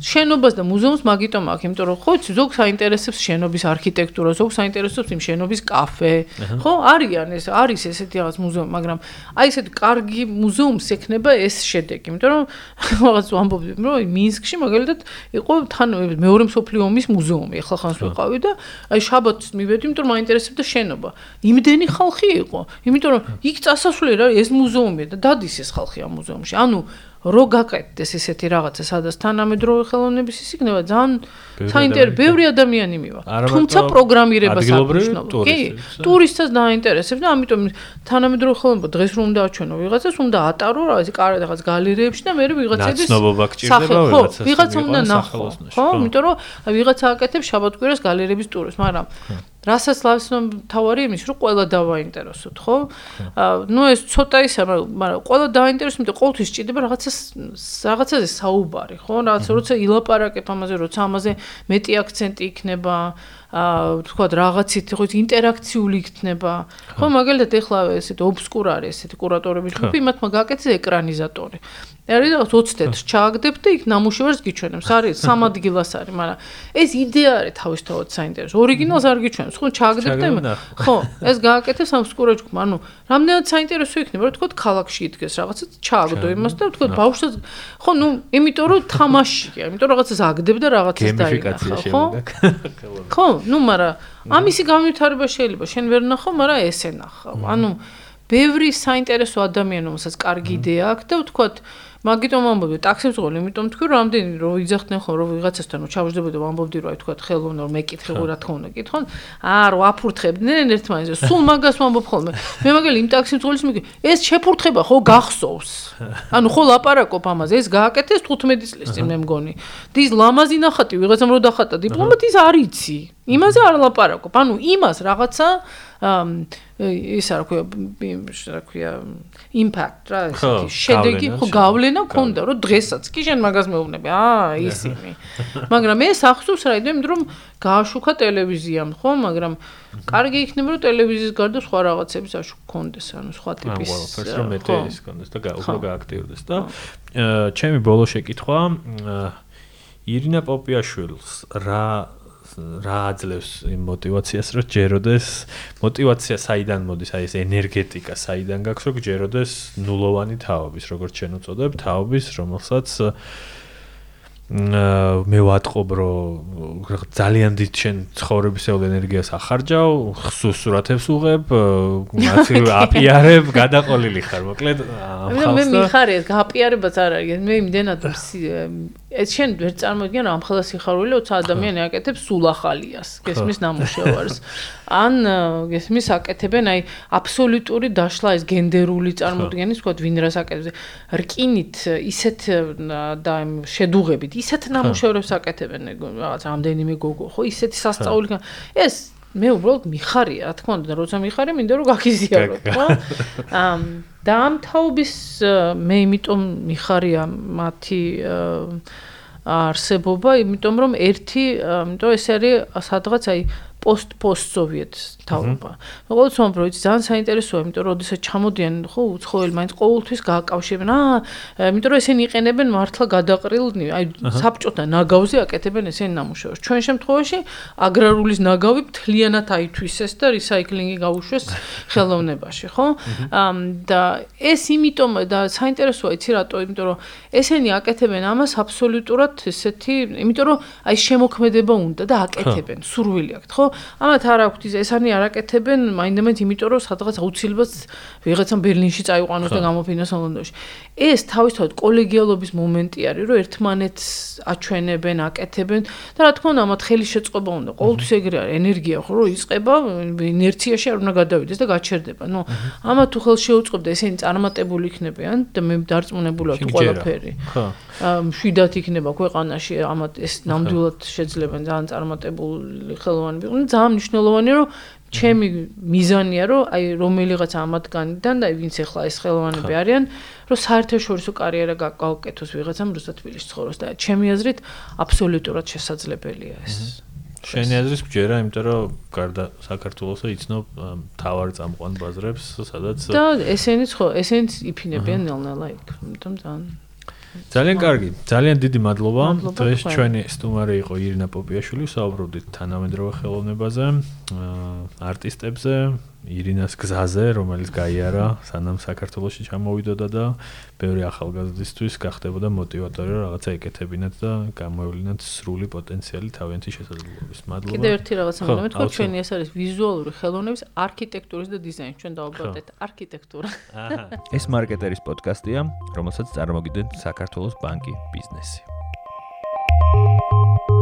შენობას და მუზეუმს მაგიტომ აქვს, იმიტომ რომ ხო, ზოგ საინტერესებს შენობის არქიტექტურა, ზოგ საინტერესებს იმ შენობის კაფე. ხო, არიან ეს, არის ესეთი რაღაც მუზეუმი, მაგრამ აი ესეთი კარგი მუზეუმს ექნება ეს შედეგი, იმიტომ რომ რაღაც ვამბობდი, რომ მინსკში მაგალითად იყო თან მეორე მსოფლიო ომის მუზეუმი, ახლა ხანს ვიყავი და აი შაბათს მივედი, იმიტომ რომ მაინტერესებდა შენობა. იმდენი ხალხი იყო, იმიტომ რომ იქ წასასვლელი რა ეს მუზეუმია და დადის ეს ხალხი ამ მუზეუმში. ანუ რო გაკეთდეს ესეთი რაღაცა, სადაც თანამედროვე ხელოვნების ის იქნება ძალიან საინტერესო, ბევრი ადამიანი მივა. თუმცა პროგრამირებას აღნიშნავ. კი, ტურისტებს დაინტერესებს და ამიტომ თანამედროვე ხელოვნება დღეს რომ დააჩვენო ვიღაცას, უნდა ატარო რაღაც გალერეებში და მე ვიღაცების ცნობობა გჭირდება ვიღაცას. ვიღაცა უნდა ნახო. ხო, იმიტომ რომ ვიღაცა აკეთებს შაბათკვირას გალერეების ტურს, მაგრამ რასაც ლავსნო თავარი იმის რომ ყველა დავაინტერესოთ, ხო? ნუ ეს ცოტა ისა, მაგრამ ყველა დავაინტერესოთ, იმიტომ ყოველთვის ჭირდება რაღაცას რაღაცაზე საუბარი, ხო? რაღაც როცა ილაპარაკებ ამაზე, როცა ამაზე მეტი აქცენტი იქნება, აა თქვა რაღაცით ხო ინტერაქციული იქნება. ხო, მაგალითად ეხლა ესეთ ობსკურ არის ესეთი კურატორების ჯგუფი, მათმა გააკეთეს ეკრანიზატორი. არის რაღაც 20 თეთრს ჩააგდებ და იქ ნამუშევარს გიჩვენებს. არის სამ ადგილას არის, მაგრამ ეს იდეა არის თავისთავად საინტერესო. ორიგინალს არ გიჩვენებს, ხო, ჩააგდებ და ხო, ეს გააკეთეს ამ ობსკურა ჯგუფმა. ანუ რამდენად საინტერესო იქნება, რომ თქვა ქალაქში იდგეს რაღაცა ჩააგდო იმას და თქვა ბავშვს ხო, ნუ იმიტომ რომ თამაშია, იმიტომ რომ რაღაცას აგდებ და რაღაცას დაინახა, ხო? ხო, ნუ მაგრამ ამისი განვითარება შეიძლება. შენ ვერ ნახო, მაგრამ ესე ნახავ. ანუ ბევრი საინტერესო ადამიანი, რომელსაც კარგი იდეა აქვს და ვთქვათ, მაგიტომ ამბობდი ტაქსიმსღოლი, იმიტომ თქვი რომ ამდენი რომ იძახდნენ ხო რომ ვიღაცასთან რომ ჩავждებოდი და ამბობდი რომ აი თქვა ხელოვნურ მეკითხე ხო რა თქმა უნდა კითხონ. აა რო აფურთხებდნენ ერთმანეთს სულ მაგას ვამბობ ხოლმე. მე მაგალ იმ ტაქსიმსღოლის მიგი ეს შეფურთხება ხო გახსოვს? ანუ ხო ლაპარაკობ ამაზე. ეს გააკეთეს 15 წლის წინ მე მგონი. დის ლამაზი ნახატი ვიღაცამ რო დახატა დიპლომატ ის არიცი იმაზე არ ლაპარაკობ. ანუ იმას რაღაცა ისა რა ქვია რა ქვია იმპაქტ რა ესეთი შედეგი ხო გავლენა ქონდა რომ დღესაც კი შენ მაგას მეუბნები. აა ისინი. მაგრამ ეს ახსოვს რა იმიტომ რომ გააშუქა ტელევიზიამ ხო? მაგრამ კარგი იქნება რომ ტელევიზიის გარდა სხვა რაღაცების აშუქ კონდეს ანუ სხვა ტიპის ხო ყველაფერს რომ მეტი ის კონდეს და უფრო გააქტიურდეს და ჩემი ბოლო შეკითხვა ირინა პოპიაშვილს რა რა აძლევს იმ мотиваციას, რომ ჯეროდეს мотиваცია საიდან მოდის, აი ეს ენერგეტიკა საიდან გაქვს, რომ ჯეროდეს ნულოვანი თაობის, როგორც ჩვენ უწოდებ, თაობის, რომელსაც აა მე ვატყობ რომ ძალიან დიდ შენ ცხოვრებისეულ ენერგიას ახარჯავ, სურათებს უღებ, აპიარებ, გადაყოლილი ხარ, მოკლედ ამ ხალხს. მე მიხარია, გაპიარებაც არ არის, მე იმდენად ეს შენ ვერ წარმოგიდგენ რომ ამ ხელა სიხარული 20 ადამიანი აკეთებს სულ ახალიას გესმის ნამუშევარს. ან გესმის აკეთებენ აი აბსოლუტური დაშლა ეს გენდერული წარმოდგენის თქვა ვინ რას აკეთებს. რკინით ისეთ და შედუღებით ისეთ ნამუშევრებს აკეთებენ რაღაც ამდენიმე გოგო ხო ისეთი სასწაული ეს მე უბრალოდ მიხარია რა თქმა უნდა როცა მიხარია მინდა რომ გაგიზიარო ხო? და ამ თაობის მე იმიტომ მიხარია მათი არსებობა, იმიტომ რომ ერთი, იმიტომ ეს არის სადღაც აი post post თაობა. როგორც იცი ძალიან საინტერესოა, იმიტომ რომ ოდესაც ჩამოდიან, ხო, უცხოელი მაინც ყოველთვის გააკავშირებენ. აა, იმიტომ რომ ესენი იყენებენ მართლა გადაყრილნი, აი საბჭოთა ნაგავზე აკეთებენ ესენი ნამუშევრს. ჩვენ შემთხვევაში აგრარულის ნაგავი მთლიანად აითვისეს და რისაიკლინგი გაუშვეს ხელოვნებაში, ხო? და ეს იმიტომ და საინტერესოა, იცი რატო? იმიტომ რომ ესენი აკეთებენ ამას აბსოლუტურად ესეთი, იმიტომ რომ აი შემოქმედება უნდა და აკეთებენ, სურვილი აქვთ, ხო? ამათ არ აქვთ ის ესენი არაკეთებენ მაინდამაინც იმიტომ რომ სადღაც აუცილებლად ვიღაცამ ბერლინში წაიყვანოს და გამოფინოს ლონდონში ეს თავისთავად კოლეგიალობის მომენტი არის რომ ერთმანეთს აჩვენებენ აკეთებენ და რა თქმა უნდა ამათ ხელი შეწყობა უნდა ყოველთვის ეგრე არის ენერგია ხო რომ იწება ინერციაში არ უნდა გადავიდეს და გაჩერდება ნუ ამათ თუ ხელ შეუწყობდა ესენი წარმატებული იქნებიან და მე დარწმუნებულია თუ ყველაფერი ხო. მშვიდად იქნება ქვეყანაში ამათ ეს ნამდვილად შეძლებენ ძალიან წარმატებული ხელოვანი ვიყო ძალიან მნიშვნელოვანია რომ ჩემი მიზანია რომ აი რომელიღაც ამათგანიდან და ვინც ახლა ეს ხელოვანები არიან რომ საერთაშორისო კარიერა გააკეთოს ვიღაცამ რუსეთ თბილისში ცხოვროს და ჩემი აზრით აბსოლუტურად შესაძლებელია ეს. შენი აზრის გჯერა იმიტომ რომ გარდა საქართველოსა იცნობ თავარ წამყვან ბაზრებს სადაც და ესენიც ხო ესენიც იფინებიან ნელ-ნელა იქ იმიტომ ძალიან ძალიან კარგი. ძალიან დიდი მადლობა. დღეს ჩვენი სტუმარი იყო ირინა პოპიაშვილი, საუბრობდით თანამედროვე ხელოვნებაზე, არტისტებზე, ირინას გზაზე, რომელიც გაიარა, სანამ საქართველოსში ჩამოვიდოდა და ბევრი ახალგაზრდისთვის გახდებოდა მოტივატორი, რომ რაღაცა ეკეთებინათ და გამოევლინათ სრული პოტენციალი თავიანთი შესაძლებლობის. მადლობა. კიდევ ერთი რაღაცა მე მეთქვა ჩვენი ეს არის ვიზუალური ხელოვნების არქიტექტურის და დიზაინის. ჩვენ დავაბადეთ არქიტექტურა. აჰა. ეს მარკეტერის პოდკასტია, რომელსაც წარმოგიდგენთ საქართველოს ბანკი ბიზნესი. thank you